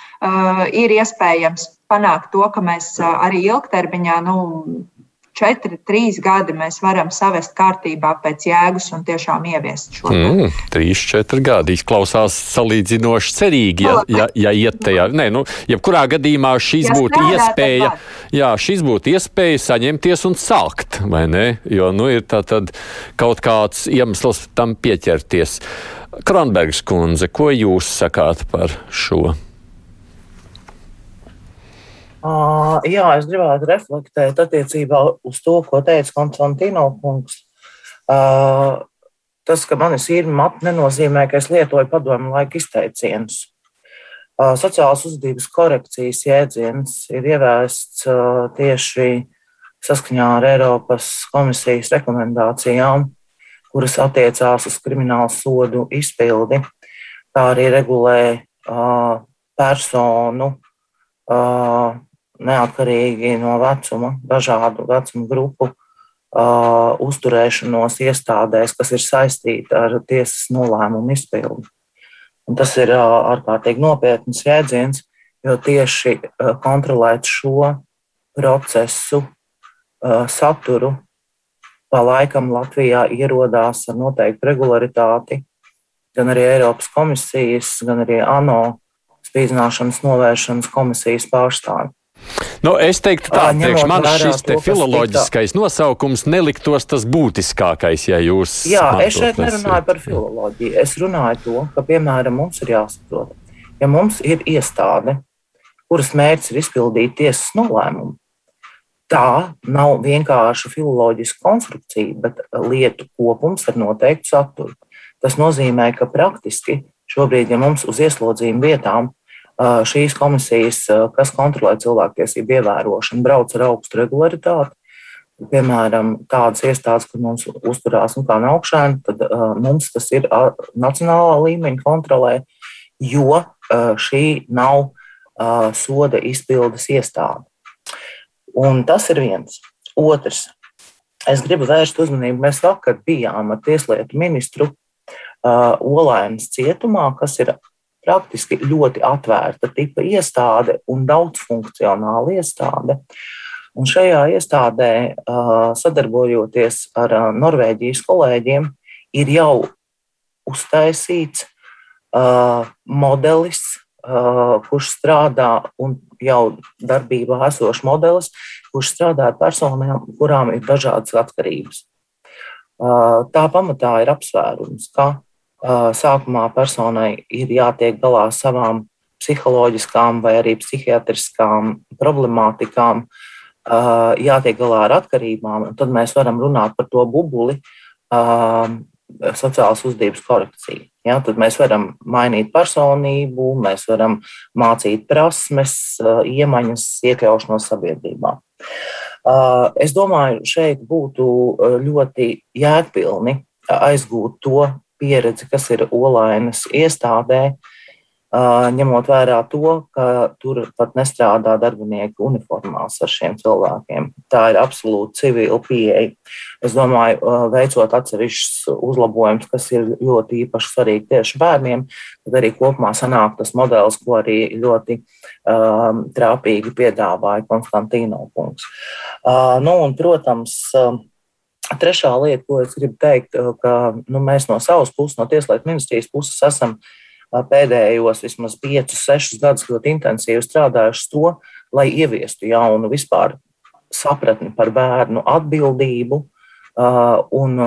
ir iespējams panākt to, ka mēs arī ilgtermiņā nu, četri, trīs gadi mēs varam savest kārtībā pēc jēgas un tiešām ieviest šo. Mm, trīs, četri gadi izklausās salīdzinoši cerīgi, ja, ja, ja iet tajā. Nē, nu, jebkurā gadījumā šis ja būtu iespēja, jā, šis būtu iespēja saņemties un sākt, vai ne? Jo, nu, ir tā tad kaut kāds iemesls tam pieķerties. Kronbergs kundze, ko jūs sakāt par šo? Uh, jā, es gribētu reflektēt attiecībā uz to, ko teica Konstantino kungs. Uh, tas, ka man ir sīri mati, nenozīmē, ka es lietoju padomu laika izteicienus. Uh, sociālās uzvedības korekcijas jēdziens ir ieviests uh, tieši saskaņā ar Eiropas komisijas rekomendācijām, kuras attiecās uz kriminālu sodu izpildi, kā arī regulē personu neatkarīgi no vecuma, dažādu vecuma grupu uh, uzturēšanos iestādēs, kas ir saistīta ar tiesas nolēmumu izpildi. Un tas ir uh, ārkārtīgi nopietns jēdziens, jo tieši uh, kontrolēt šo procesu uh, saturu pa laikam Latvijā ierodās ar noteiktu regularitāti gan arī Eiropas komisijas, gan arī ANO spīdzināšanas novēršanas komisijas pārstāvji. Nu, es teiktu, tā priekš manis šis to, filoloģiskais tika... nosaukums neliktos tas būtiskākais, ja jūs. Jā, es šeit nerunāju par filoloģiju. Es runāju to, ka, piemēram, mums ir jāsaprot, ja mums ir iestāde, kuras mērķis ir izpildīt tiesas nolēmumu, tā nav vienkārši filoloģiska konstrukcija, bet lietu kopums ar noteiktu saturu. Tas nozīmē, ka praktiski šobrīd, ja mums uz ieslodzījumu vietām šīs komisijas, kas kontrolē cilvēktiesību ievērošanu, brauc ar augstu regularitāti. Piemēram, tādas iestādes, kur mums uzturās nu, kā naukšana, tad uh, mums tas ir nacionālā līmeņa kontrolē, jo uh, šī nav uh, soda izpildes iestāde. Un tas ir viens. Otrs, es gribu vērst uzmanību. Mēs vakar bijām ar Tieslietu ministru uh, Olainas cietumā, kas ir praktiski ļoti atvērta tipa iestāde un daudzfunkcionāla iestāde. Un šajā iestādē, sadarbojoties ar Norvēģijas kolēģiem, ir jau uztaisīts modelis, kurš strādā un jau darbībā esošs modelis, kurš strādā ar personām, kurām ir dažādas atkarības. Tā pamatā ir apsvērums, ka sākumā personai ir jātiek galā ar savām psiholoģiskām vai arī psihiatriskām problemātikām, jātiek galā ar atkarībām, tad mēs varam runāt par to bubuli sociālas uzdības korekciju. Ja, tad mēs varam mainīt personību, mēs varam mācīt prasmes, iemaņas, iekļaušanos sabiedrībā. Es domāju, šeit būtu ļoti jēgpilni aizgūt to pieredzi, kas ir Olainas iestādē, ņemot vērā to, ka tur pat nestrādā darbinieki uniformās ar šiem cilvēkiem. Tā ir absolūti civila pieeja. Es domāju, veicot atsevišķus uzlabojumus, kas ir ļoti īpaši svarīgi tieši bērniem, tad arī kopumā sanāk tas modelis, ko arī ļoti um, trāpīgi piedāvāja Konstantīno kungs. Uh, nu, un, protams, uh, Trešā lieta, ko es gribu teikt, eh, ka nu, mēs no savas puses, no Tieslietu ministrijas puses, esam eh, pēdējos vismaz 5, 6 gadus ļoti intensīvi strādājuši to, lai ieviestu jaunu vispār sapratni par bērnu atbildību uh, un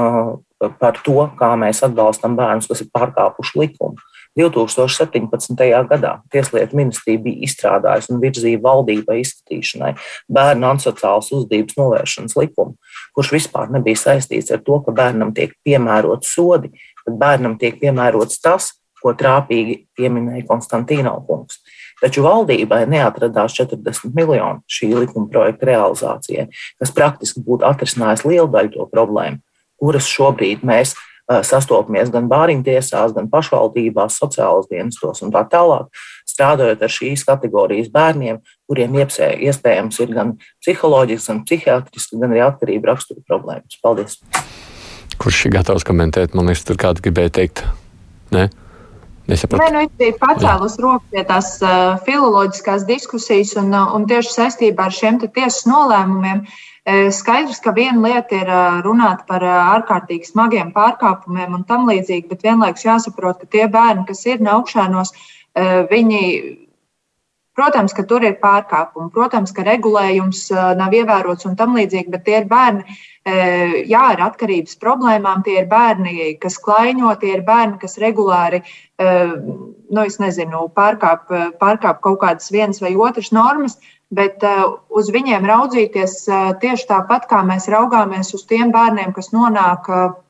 par to, kā mēs atbalstam bērnus, kas ir pārkāpuši likumu. 2017. gadā Tieslietu ministrija bija izstrādājusi un virzīja valdībai izskatīšanai bērnu ansociālas uzdības novēršanas likumu, kurš vispār nebija saistīts ar to, ka bērnam tiek piemērots sodi, bet bērnam tiek piemērots tas, ko trāpīgi pieminēja Konstantīna kungs. Taču valdībai neatradās 40 miljoni šī likuma projekta realizācijai, kas praktiski būtu atrisinājis lielu daļu to problēmu, kuras šobrīd mēs sastopamies gan bāriņtiesās, gan pašvaldībās, sociālos dienestos un tā tālāk, strādājot ar šīs kategorijas bērniem, kuriem iespējams ir gan psiholoģisks, gan psihiatrisks, gan arī atkarība rakstura problēmas. Paldies! Kurš ir gatavs komentēt? Man liekas, tur kāds gribēja teikt, ne? Nesapratu. Nē, nu, es biju pacēlus roku pie tās uh, filoloģiskās diskusijas, un, uh, un tieši saistībā ar šiem tiesas nolēmumiem uh, Skaidrs, ka viena lieta ir runāt par ārkārtīgi smagiem pārkāpumiem un tam līdzīgi, bet vienlaikus jāsaprot, ka tie bērni, kas ir augšānos, viņi, protams, ka tur ir pārkāpumi, protams, ka regulējums nav ievērots un tam līdzīgi, bet tie ir bērni, jā, ar atkarības problēmām, tie ir bērni, kas klaiņo, tie ir bērni, kas regulāri, nu, es nezinu, pārkāp, pārkāp kaut kādas vienas vai otras normas bet uh, uz viņiem raudzīties uh, tieši tāpat, kā mēs raugāmies uz tiem bērniem, kas nonāk. Uh,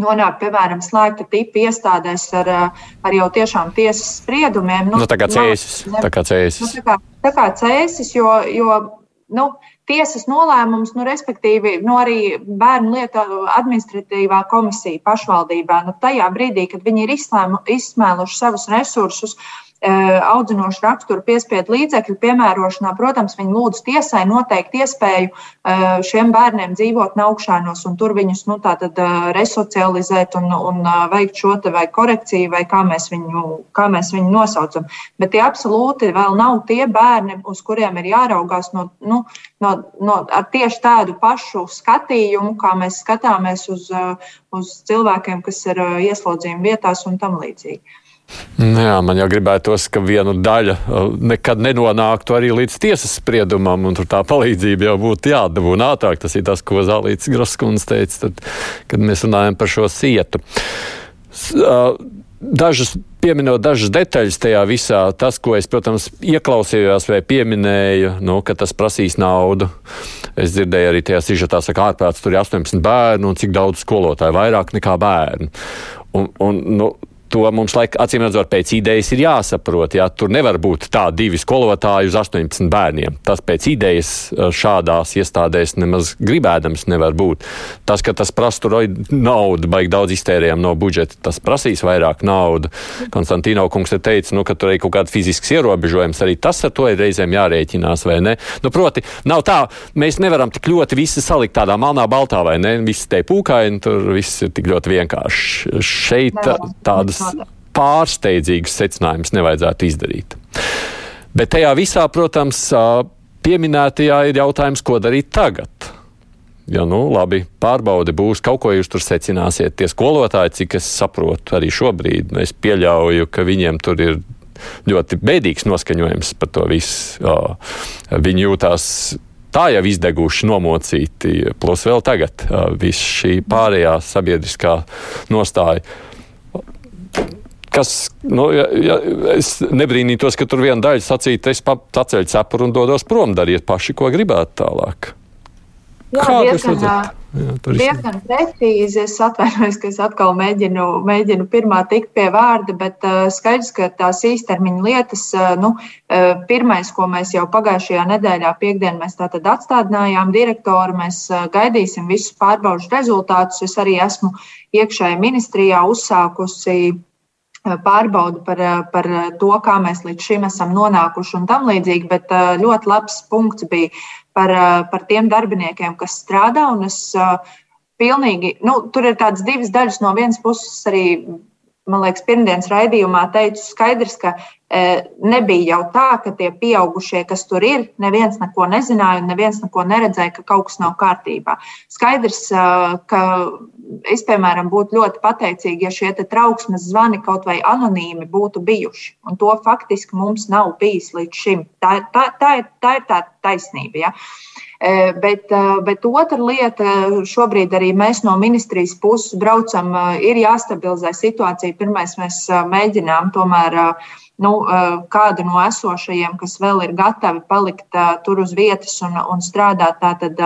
Nonāk, piemēram, slēgta tipa iestādēs ar, ar jau tiešām tiesas spriedumiem. Nu, nu, tā kā cēsis. Tā kā cēsis. Nu, tā kā, tā kā cēsis, jo, jo nu, tiesas nolēmums, nu, respektīvi, nu, arī bērnu lietu administratīvā komisija pašvaldībā, nu, tajā brīdī, kad viņi ir izslēmu, izsmēluši savus resursus, uh, Eh, audzinošu raksturu piespiedu līdzekļu piemērošanā, protams, viņi lūdz tiesai noteikt iespēju eh, šiem bērniem dzīvot naukšanos un tur viņus nu, tātad, eh, resocializēt un, un veikt šo vai korekciju, vai kā mēs, viņu, kā mēs viņu nosaucam. Bet tie absolūti vēl nav tie bērni, uz kuriem ir jāraugās no, nu, no, no, ar tieši tādu pašu skatījumu, kā mēs skatāmies uz, uz cilvēkiem, kas ir ieslodzījuma vietās un tam līdzīgi. Jā, man jau gribētos, ka viena daļa nekad nenonāktu arī līdz tiesas spriedumam, un tur tā palīdzība jau būtu jādabūna ātrāk. Tas ir tas, ko Zālīts Graskunds teica, tad, kad mēs runājam par šo sietu. Dažas, pieminot dažas detaļas tajā visā, tas, ko es, protams, ieklausījos vai pieminēju, nu, ka tas prasīs naudu. Es dzirdēju arī tajā sižetā, ka ārprāts tur ir 18 bērnu un cik daudz skolotāju, vairāk nekā bērnu. Un, un, nu, to mums, laik, acīm redzot, pēc idejas ir jāsaprot. Jā, tur nevar būt tā divi skolotāji uz 18 bērniem. Tas pēc idejas eh, šādās iestādēs nemaz gribēdams nevar būt. Tas, ka tas prastu naudu, baigi daudz iztērējam no budžeta, tas prasīs vairāk naudu. Konstantīno kungs te teica, nu, ka tur ir kaut kāda fizisks ierobežojums, arī tas ar to ir reizēm jārēķinās, vai ne? Nu, proti, nav tā, mēs nevaram tik ļoti visi salikt tādā melnā baltā, vai ne? Visi te pūkaini, tur viss ir tik ļoti vienkārši. Šeit tādas pārsteidzīgus secinājumus nevajadzētu izdarīt. Bet tajā visā, protams, pieminētajā ir jautājums, ko darīt tagad. Ja, nu, labi, pārbaude būs, kaut ko jūs tur secināsiet. Tie skolotāji, cik es saprotu, arī šobrīd, nu, es pieļauju, ka viņiem tur ir ļoti bēdīgs noskaņojums par to visu. Viņi jūtās tā jau izdeguši, nomocīti, plus vēl tagad viss šī pārējā sabiedriskā nostāja. Kas, nu, ja, ja, es nebrīnītos, ka tur viena daļa sacīta, es paceļu cepuru un dodos prom, dariet paši, ko gribētu tālāk. Jā, Kā diezgan, jā, diezgan precīzi. Es atvainojos, ka es atkal mēģinu, mēģinu pirmā tikt pie vārda, bet uh, skaidrs, ka tās īstermiņa lietas, uh, nu, uh, pirmais, ko mēs jau pagājušajā nedēļā piekdien mēs tātad atstādinājām direktoru, mēs uh, gaidīsim visus pārbaužu rezultātus. Es arī esmu iekšēji ministrijā uzsākusi pārbaudu par, par to, kā mēs līdz šim esam nonākuši un tam līdzīgi, bet ļoti labs punkts bija par, par tiem darbiniekiem, kas strādā. Es pilnīgi, nu, tur ir tādas divas daļas. No vienas puses arī, man liekas, pirmdienas raidījumā teicu skaidrs, ka nebija jau tā, ka tie pieaugušie, kas tur ir, neviens neko nezināja un neviens neko neredzēja, ka kaut kas nav kārtībā. Skaidrs, ka es, piemēram, būtu ļoti pateicīga, ja šie trauksmes zvani kaut vai anonīmi būtu bijuši. Un to faktiski mums nav bijis līdz šim. Tā, tā, tā, ir, tā ir tā taisnība. Ja? Bet, bet otra lieta, šobrīd arī mēs no ministrijas puses braucam, ir jāstabilizē situācija. Pirmais mēs mēģinām tomēr nu, kādu no esošajiem, kas vēl ir gatavi palikt tur uz vietas un, un strādāt, tātad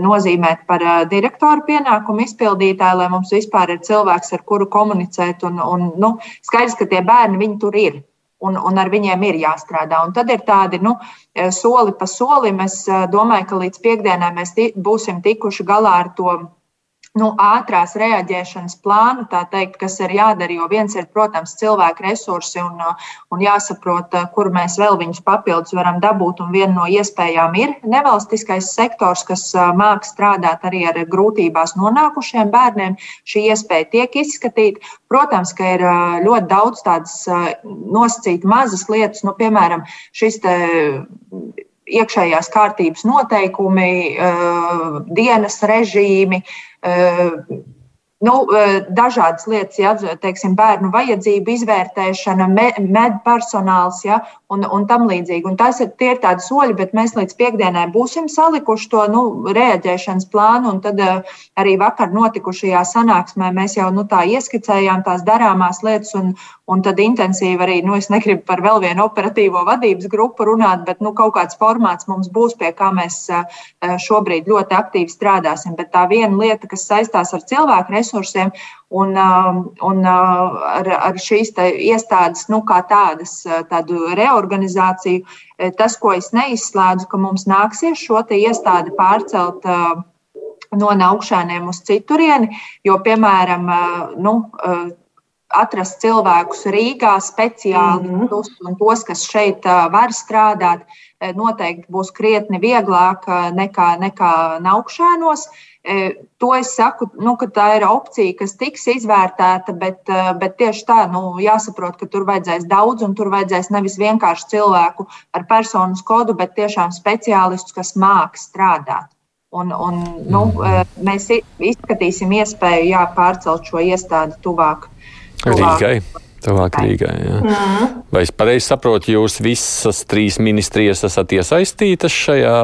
nozīmēt par direktoru pienākumu izpildītāju, lai mums vispār ir cilvēks, ar kuru komunicēt. Un, un, nu, skaidrs, ka tie bērni tur ir. Un, un ar viņiem ir jāstrādā. Un tad ir tādi nu, soli pa solim. Es domāju, ka līdz piekdienai mēs būsim tikuši galā ar to nu, ātrās reaģēšanas plānu, teikt, kas ir jādara. Jo viens ir, protams, cilvēku resursi un, un jāsaprot, kur mēs vēl viņus papildus varam dabūt. Un viena no iespējām ir nevalstiskais sektors, kas māk strādāt arī ar grūtībās nonākušiem bērniem. Šī iespēja tiek izskatīta. Protams, ka ir ļoti daudz tādas nosacītas mazas lietas, nu, piemēram, šis iekšējās kārtības noteikumi, dienas režīmi, nu, dažādas lietas, ja, teiksim, bērnu vajadzību izvērtēšana, medpersonāls ja, un, un tam līdzīgi. Un tas ir, ir tādi soļi, bet mēs līdz piekdienai būsim salikuši to nu, reaģēšanas plānu. Tad arī vakar notikušajā sanāksmē mēs jau nu, tā ieskicējām tās darāmās lietas. Un, un tad intensīvi arī, nu, es negribu par vēl vienu operatīvo vadības grupu runāt, bet nu, kaut kāds formāts mums būs, pie kā mēs šobrīd ļoti aktīvi strādāsim. Bet tā viena lieta, kas saistās ar cilvēku resursiem, resursiem un, um, un uh, ar, ar šīs iestādes, nu, kā tādas, uh, tādu reorganizāciju. Eh, tas, ko es neizslēdzu, ka mums nāksies šo iestādi pārcelt uh, no augšēniem uz citurieni, jo, piemēram, nu, atrast cilvēkus Rīgā speciāli mm -hmm. un tos, kas šeit var strādāt, noteikti būs krietni vieglāk nekā, nekā augšēnos. E, to es saku, nu, ka tā ir opcija, kas tiks izvērtēta, bet, e, bet tieši tā, nu, jāsaprot, ka tur vajadzēs daudz, un tur vajadzēs nevis vienkārši cilvēku ar personas kodu, bet tiešām speciālistus, kas māks strādāt. Un, un, nu, e, mēs izskatīsim iespēju jā, pārcelt šo iestādi tuvāk. tuvāk. Rīgai. Tuvāk Rīgai. Jā. Mm. Vai es pareizi saprotu, jūs visas trīs ministrijas esat iesaistītas šajā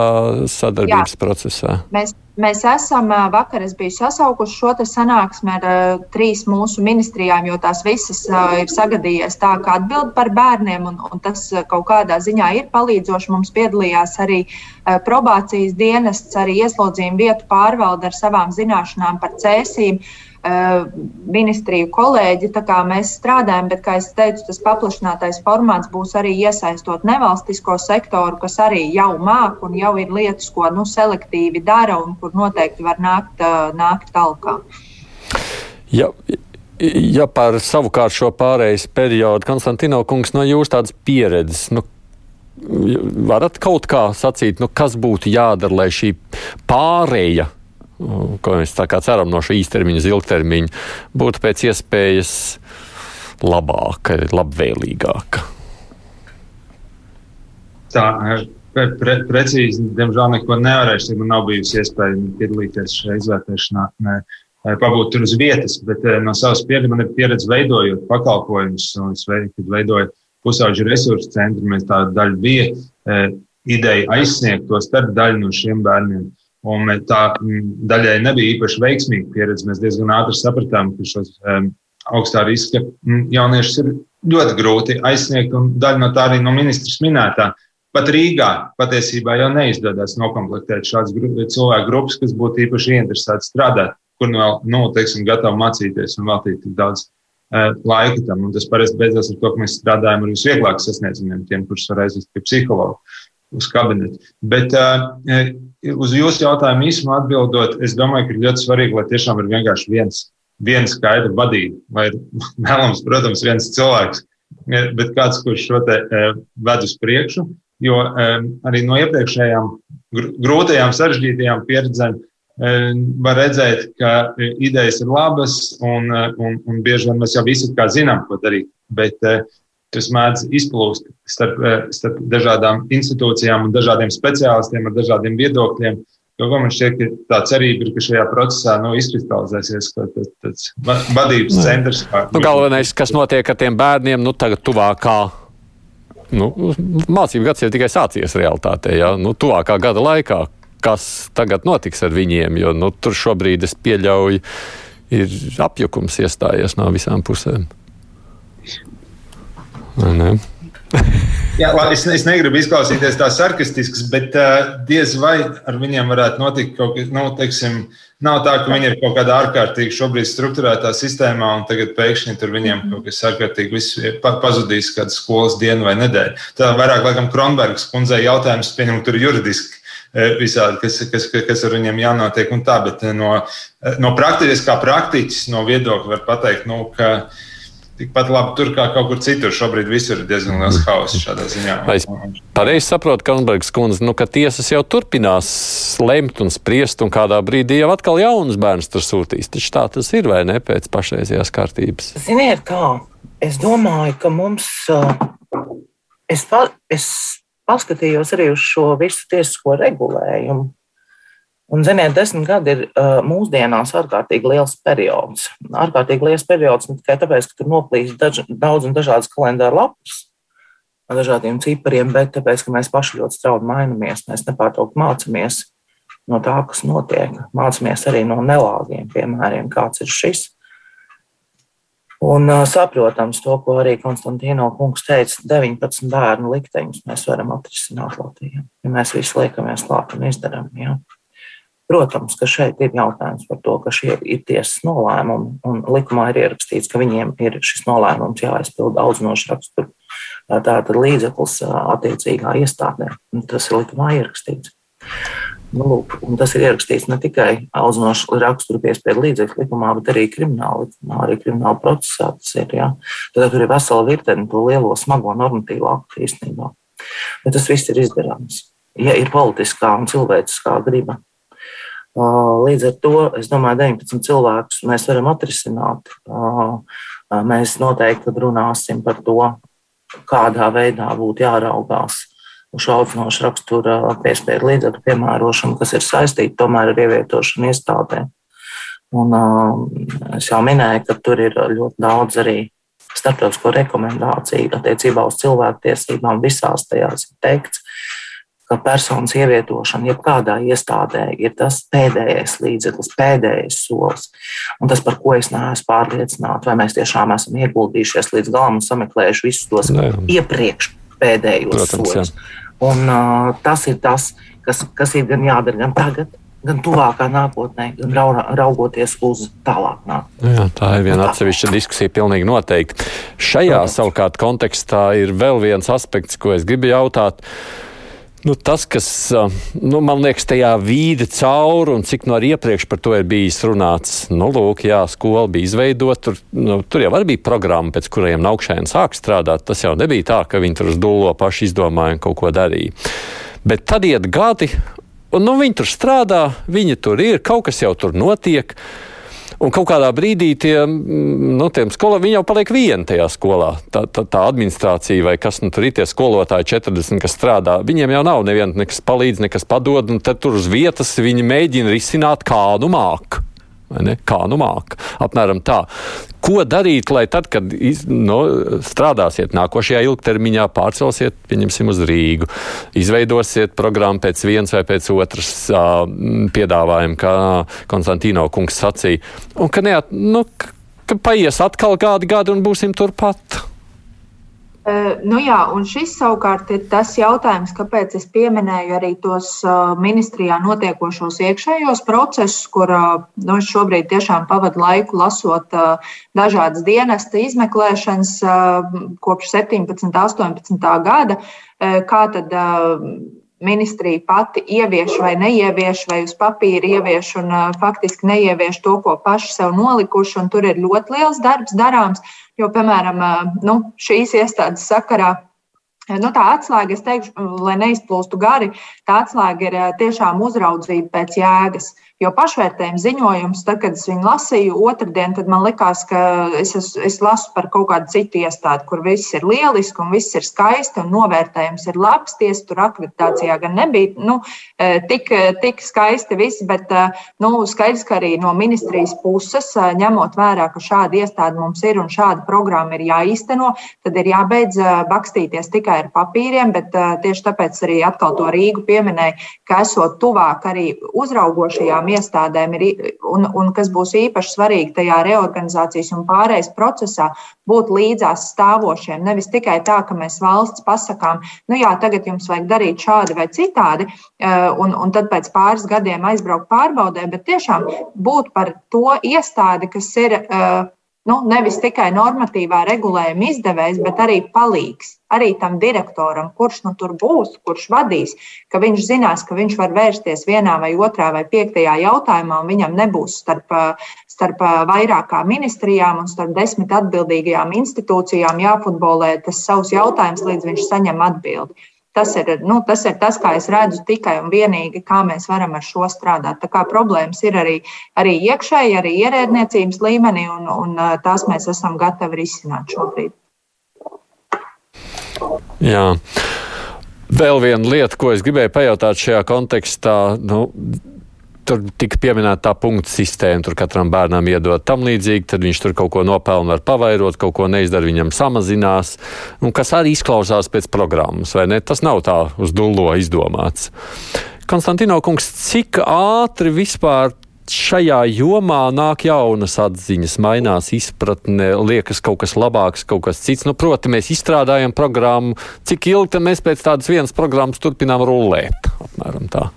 sadarbības jā. procesā? Mēs, mēs esam, vakar es biju sasaukuši šo sanāksmi ar uh, trīs mūsu ministrijām, jo tās visas uh, ir sagadījies tā, ka atbild par bērniem, un, un tas uh, kaut kādā ziņā ir palīdzoši. Mums piedalījās arī uh, probācijas dienests, arī ieslodzījuma vietu pārvalde ar savām zināšanām par cēsīm. Uh, ministriju kolēģi. Tā kā mēs strādājam, bet, kā jau teicu, tas paplašinātais formāts būs arī iesaistot nevalstisko sektoru, kas arī jau māk un jau ir lietas, ko nu, selektīvi dara un kur noteikti var nākt, nākt talkā. Ja, ja par savukārt šo pārejas periodu, Konstantino kungs, no jūsu tādas pieredzes, nu, varat kaut kā sacīt, nu, kas būtu jādara, lai šī pāreja ko mēs ceram no šī īstermiņa uz ilgtermiņu, būtu pēc iespējas labāka, labvēlīgāka? Tā pre, pre, precīzi, diemžēl, neko nevarēšu. Man nav bijusi iespēja piedalīties šajā izvērtēšanā, ne, pabūt tur uz vietas, bet no savas pieredzes man ir pieredze veidojot pakalpojumus. Es veidoju pusauģu resursu centru, mēs tāda daļa bija ideja aizsniegt to starp daļu no šiem bērniem. Un tā daļai nebija īpaši veiksmīga pieredze. Mēs diezgan ātri sapratām, ka šos um, augstā riska jauniešus ir ļoti grūti aizsniegt, daļa no tā arī no ministrs minētā. Pat Rīgā patiesībā jau neizdodas noklāpēt šādas cilvēku grupas, kas būtu īpaši interesēti strādāt, kur vēl, nu, teiksim, gatavi mācīties un veltīt tik daudz uh, laika tam. Un tas parasti beidzās ar to, ka mēs strādājam ar visvieglāk sasniedzamiem, tiem, kurus var aizvest pie psihologa uz kabinetu. Bet uh, uz jūsu jautājumu īsumā atbildot, es domāju, ka ir ļoti svarīgi, lai tiešām ir vienkārši viens, viens skaidrs vadība. Vai ir vēlams, protams, viens cilvēks, bet kāds, kurš šo te ved uz priekšu. Jo arī no iepriekšējām grūtajām, sarežģītajām pieredzēm var redzēt, ka idejas ir labas un, un, un bieži vien mēs jau visi zinām, ko darīt. Bet uh, tas mēdz izplūst starp, starp dažādām institūcijām un dažādiem speciālistiem ar dažādiem viedokļiem. Jo man šķiet, ka tā cerība ir, ka šajā procesā nu, izkristalizēsies tāds, tāds vadības centrs. Nu, galvenais, kas notiek ar tiem bērniem, nu, tagad tuvākā nu, mācību gads jau tikai sācies realitātē, ja? nu, tuvākā gada laikā. Kas tagad notiks ar viņiem? Jo nu, tur šobrīd es pieļauju, ir apjukums iestājies no visām pusēm. Ne? Jā, labi, es, es negribu izklausīties tā sarkastisks, bet uh, diez vai ar viņiem varētu notikt kaut kas, nu, teiksim, nav tā, ka viņi ir kaut kādā ārkārtīgi šobrīd struktūrētā sistēmā, un tagad pēkšņi tur viņiem kaut kas ārkārtīgi viss pazudīs kādu skolas dienu vai nedēļu. Tā vairāk, laikam, Kronbergs kundzei jautājums, pieņem, tur juridiski visādi, kas, kas, kas ar viņiem jānotiek un tā, bet no, no praktiskā praktiķis, no viedokļa var pateikt, nu, ka tikpat labi tur kā kaut kur citur. Šobrīd visur ir diezgan liels hauss šādā ziņā. Vai es pareizi saprotu, Kalnbergs kundze, nu, ka tiesas jau turpinās lemt un spriest, un kādā brīdī jau atkal jaunas bērns tur sūtīs. Taču tā tas ir vai ne pēc pašreizējās kārtības? Ziniet, kā? Es domāju, ka mums. Es, pa, es paskatījos arī uz šo visu tiesisko regulējumu. Un, ziniet, desmit gadi ir uh, mūsdienās ārkārtīgi liels periods. Ārkārtīgi liels periods ne tikai tāpēc, ka tur noplīst daž, daudz un dažādas kalendāra lapas ar dažādiem cipariem, bet tāpēc, ka mēs paši ļoti strauji mainamies. Mēs nepārtraukti mācāmies no tā, kas notiek. Mācāmies arī no nelāgiem piemēriem, kāds ir šis. Un uh, saprotams, to, ko arī Konstantīno kungs teica, 19 bērnu likteņus mēs varam atrisināt Latvijā, ja mēs visi liekamies klāt un izdarām. Ja? Protams, ka šeit ir jautājums par to, ka šie ir tiesas nolēmumi, un likumā ir ierakstīts, ka viņiem ir šis nolēmums jāizpild audzinošu raksturu. Tātad līdzeklis attiecīgā iestādē. Tas ir likumā ierakstīts. Nu, lūk, tas ir ierakstīts ne tikai audzinošu raksturu piespiedu līdzekļu likumā, bet arī krimināla likumā, arī krimināla procesā. Tas ir, ja? Tad tur ir vesela virkne to lielo smago normatīvu aktu īstenībā. Bet tas viss ir izdarāms, ja ir politiskā un cilvēciskā griba. Līdz ar to es domāju, 19 cilvēkus mēs varam atrisināt. Mēs noteikti runāsim par to, kādā veidā būtu jāraugās uz šo audzinošu rakstura piespiedu līdzekļu piemērošanu, kas ir saistīta tomēr ar ievietošanu iestādē. Un, es jau minēju, ka tur ir ļoti daudz arī starptautisko rekomendāciju attiecībā uz cilvēktiesībām. Visās tajās ir teikts, ka personas ievietošana jebkādā iestādē ir tas pēdējais līdzeklis, pēdējais solis. Un tas, par ko es neesmu pārliecināts, vai mēs tiešām esam ieguldījušies līdz galam un sameklējuši visus tos Nē. iepriekš pēdējos Protams, soļus. Un, uh, tas ir tas, kas, kas ir gan jādara gan tagad, gan tuvākā nākotnē, gan raugoties uz tālāk nākotnē. Jā, tā ir viena atsevišķa diskusija, pilnīgi noteikti. Šajā Protams. savukārt kontekstā ir vēl viens aspekts, ko es gribu jautāt. Nu, tas, kas nu, man liekas, tajā vīde cauri un cik no iepriekš par to ir bijis runāts, nu, lūk, jā, skola bija izveidota. Tur, nu, tur jau bija programma, pēc kuriem augšējiem sāk strādāt. Tas jau nebija tā, ka viņi tur uz dūlo paši izdomāja un kaut ko darīja. Bet tad iet gadi, un nu, viņi tur strādā, viņi tur ir, kaut kas jau tur notiek. Un kaut kādā brīdī tie, nu, tiem skolā, viņi jau paliek vieni tajā skolā. Tā, tā, tā administrācija vai kas nu, tur ir tie skolotāji 40, kas strādā, viņiem jau nav neviens, nekas palīdz, nekas padod, un tad tur uz vietas viņi mēģina risināt kādu māku. Kā nu māk? Apmēram tā. Ko darīt, lai tad, kad iz, no, strādāsiet nākošajā ilgtermiņā, pārcelsiet, pieņemsim, uz Rīgu, izveidosiet programmu pēc vienas vai pēc otras uh, piedāvājuma, kā Konstantīno kungs sacīja, un ka, neat, nu, ka paies atkal kādi gadi un būsim turpat? Uh, nu jā, un šis savukārt ir tas jautājums, kāpēc es pieminēju arī tos uh, ministrijā notiekošos iekšējos procesus, kur uh, nu, šobrīd tiešām pavadu laiku lasot dažādas dienesta izmeklēšanas kopš 17, 18 gada, kā tad ministrija pati ievieš vai neievieš, vai uz papīra ievieš un faktiski neievieš to, ko paši sev nolikuši. Tur ir ļoti liels darbs darāms, jo, piemēram, uh, nu, šīs iestādes sakarā Nu, tā atslēga, es teikšu, lai neizplūstu gari, tā atslēga ir tiešām uzraudzība pēc jēgas. Jo pašvērtējuma ziņojums, tad, kad es viņu lasīju otrdien, tad man likās, ka es, es, es lasu par kaut kādu citu iestādi, kur viss ir lieliski un viss ir skaisti un novērtējums ir labs. Tiesa tur akreditācijā gan nebija nu, tik, tik skaisti viss, bet nu, skaidrs, ka arī no ministrijas puses, ņemot vērā, ka šāda iestāde mums ir un šāda programma ir jāīsteno, tad ir jābeidz bakstīties tikai ar papīriem, bet tieši tāpēc arī atkal to Rīgu pieminēja, ka esot tuvāk arī uzraugošajām iestādēm, ir, un, un kas būs īpaši svarīgi tajā reorganizācijas un pārējais procesā, būt līdzās stāvošiem. Nevis tikai tā, ka mēs valsts pasakām, nu jā, tagad jums vajag darīt šādi vai citādi, un, un tad pēc pāris gadiem aizbraukt pārbaudē, bet tiešām būt par to iestādi, kas ir nu, nevis tikai normatīvā regulējuma izdevējs, bet arī palīgs. Arī tam direktoram, kurš nu tur būs, kurš vadīs, ka viņš zinās, ka viņš var vērsties vienā vai otrā vai piektajā jautājumā, un viņam nebūs starp, starp vairākām ministrijām un starp desmit atbildīgajām institūcijām jāfutbolē tas savs jautājums, līdz viņš saņem atbildi. Tas ir, nu, tas ir tas, kā es redzu, tikai un vienīgi, kā mēs varam ar šo strādāt. Tā kā problēmas ir arī, arī iekšēji, arī ierēdniecības līmenī, un, un tās mēs esam gatavi risināt šobrīd. Jā. Vēl viena lieta, ko es gribēju pajautāt šajā kontekstā, nu, tur tika pieminēta tā punktu sistēma, tur katram bērnam iedot tam līdzīgi, tad viņš tur kaut ko nopelna, var pavairot, kaut ko neizdara, viņam samazinās, un kas arī izklausās pēc programmas, vai ne? Tas nav tā uz dullo izdomāts. Konstantino kungs, cik ātri vispār šajā jomā nāk jaunas atziņas, mainās izpratne, liekas kaut kas labāks, kaut kas cits. Nu, proti, mēs izstrādājam programmu, cik ilgi mēs pēc tādas vienas programmas turpinām rullēt. Apmēram tā.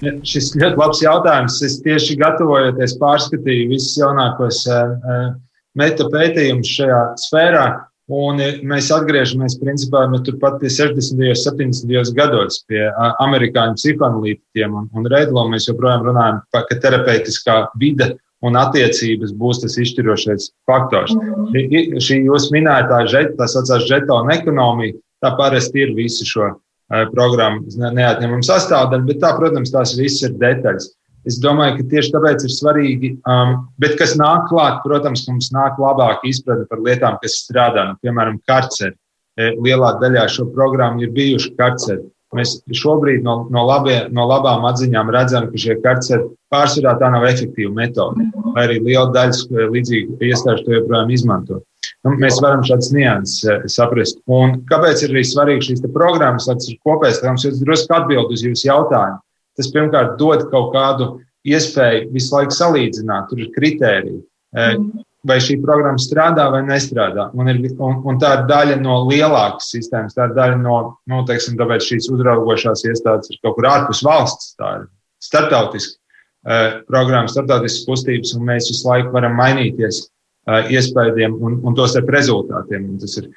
Šis ļoti labs jautājums. Es tieši gatavojoties pārskatīju visus jaunākos uh, meta pētījumus šajā sfērā. Un mēs atgriežamies principā nu, turpat pie 60. un 70. gados pie amerikāņu psihoanalītiķiem un, un Reidlo. Mēs joprojām runājam ka terapeitiskā vide un attiecības būs tas izšķirošais faktors. Mm -hmm. Šī jūs minētā, tā saucamā žetona ekonomija, tā parasti ir visu šo programmas neatņemama sastāvdaļa, bet tā, protams, tās visas ir detaļas. Es domāju, ka tieši tāpēc ir svarīgi, um, bet kas nāk klāt, protams, mums nāk labāka izpratne par lietām, kas strādā. Nu, piemēram, karceri. Lielā daļā šo programmu ir bijuši karceri. Mēs šobrīd no, no, labie, no labām atziņām redzam, ka šie karceri pārsvarā tā nav efektīva metode, vai arī liela daļa līdzīgu iestāžu to joprojām izmanto. Nu, mēs varam šādas nianses eh, saprast. Un kāpēc ir arī svarīgi šīs programmas, tas ir kopējs, ka mums ir drusku atbild uz jūsu jautājumu. Tas pirmkārt dod kaut kādu iespēju visu laiku salīdzināt, tur ir kritēriji. Eh, mm. Vai šī programma strādā vai nestrādā. Un, ir, un, un tā ir daļa no lielākas sistēmas, tā ir daļa no, nu, teiksim, tāpēc šīs uzraugošās iestādes ir kaut kur ārpus valsts. Tā ir startautiska uh, programma, startautiskas kustības, un mēs visu laiku varam mainīties iespējām un, un tos ar rezultātiem. Un tas ir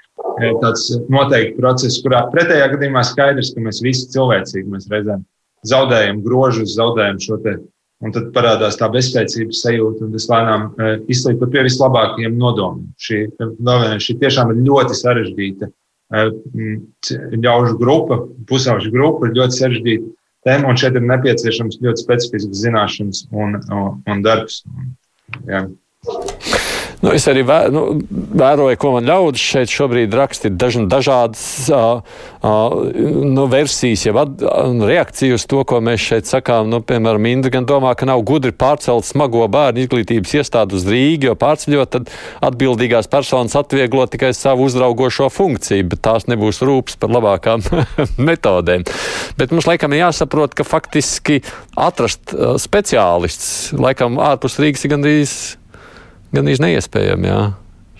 tāds noteikti process, kurā pretējā gadījumā skaidrs, ka mēs visi cilvēcīgi mēs reizēm zaudējam grožus, zaudējam šo te. Un tad parādās tā bezspēcības sajūta, un tas lēnām izslīd pat pie vislabākajiem nodomiem. Šī, šī tiešām ir ļoti sarežģīta ļaužu grupa, pusauģu grupa, ir ļoti sarežģīta tēma, un šeit ir nepieciešams ļoti specifisks zināšanas un, un, un darbs. Un, Jā. Nu, es arī vē, nu, vēroju, ko man ļaudis šeit šobrīd raksta. Ir daž, dažādas uh, uh, nu, versijas, jau at, uh, reakcija uz to, ko mēs šeit sakām. Nu, piemēram, Indra gan domā, ka nav gudri pārcelt smago bērnu izglītības iestādi uz Rīgu, jo pārceļot, tad atbildīgās personas atvieglo tikai savu uzraugošo funkciju, bet tās nebūs rūpes par labākām metodēm. Bet mums laikam ir jāsaprot, ka faktiski atrast uh, speciālists laikam ārpus Rīgas ir gandrīz gan īsti neiespējami. Jā.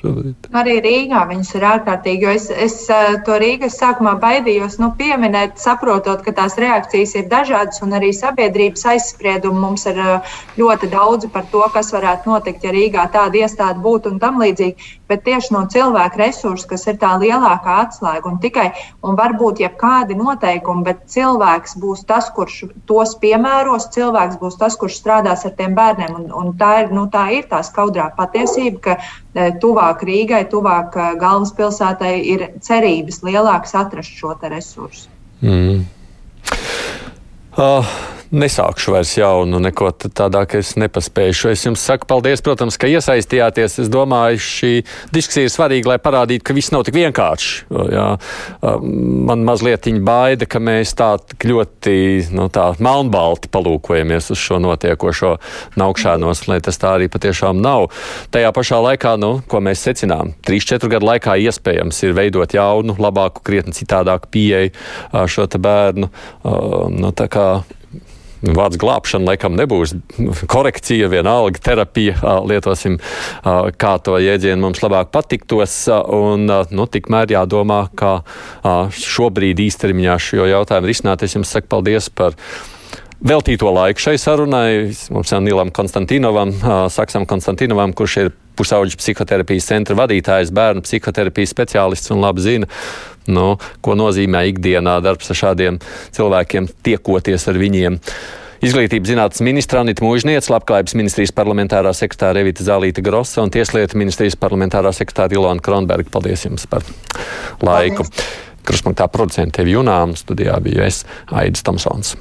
Šobrīd. Arī Rīgā viņas ir ārkārtīgi. Es, es eh, to Rīgas sākumā baidījos nu, pieminēt, saprotot, ka tās reakcijas ir dažādas un arī sabiedrības aizspriedumi mums ir eh, ļoti daudz par to, kas varētu notikt, ja Rīgā tāda iestāde būtu un tam līdzīgi. Bet tieši no cilvēka resursa, kas ir tā lielākā atslēga, un tikai un varbūt jebkādi noteikumi, bet cilvēks būs tas, kurš tos piemēros, cilvēks būs tas, kurš strādās ar tiem bērniem. Un, un tā, ir, nu, tā ir tā skaudrā patiesība, ka e, tuvāk Rīgai, tuvāk e, galvaspilsētai ir cerības lielākas atrast šo resursu. Mm. Uh, nesākšu vairs jaunu, neko tādā, ka es nepaspēju. Es jums saku paldies, protams, ka iesaistījāties. Es domāju, šī diskusija ir svarīga, lai parādītu, ka viss nav tik vienkārši. Jā. Man mazliet baida, ka mēs tā ļoti nu, tā melnbalti palūkojamies uz šo notiekošo naukšanos, lai tas tā arī patiešām nav. Tajā pašā laikā, nu, ko mēs secinām, 3-4 gadu laikā iespējams ir veidot jaunu, labāku, krietni citādāku pieeju šo bērnu. Nu, vārds glābšana laikam nebūs korekcija, vienalga terapija, lietosim, kā to jēdzienu mums labāk patiktos. Un, nu, tikmēr jādomā, kā šobrīd īstermiņā šo jautājumu risināt. Es jums saku paldies par veltīto laiku šai sarunai. Mums ir Nilam Konstantinovam, Saksam Konstantinovam, kurš ir pusauģu psihoterapijas centra vadītājs, bērnu psihoterapijas speciālists un labi zina, nu, ko nozīmē ikdienā darbs ar šādiem cilvēkiem, tiekoties ar viņiem. Izglītības zinātnes ministra Anita Mūžniec, Labklājības ministrijas parlamentārā sekretāra Evita Zālīta Grossa un Tieslietu ministrijas parlamentārā sekretāra Ilona Kronberga. Paldies jums par laiku. Kruspunktā producentiem Junām studijā biju es Aidis Tomsons.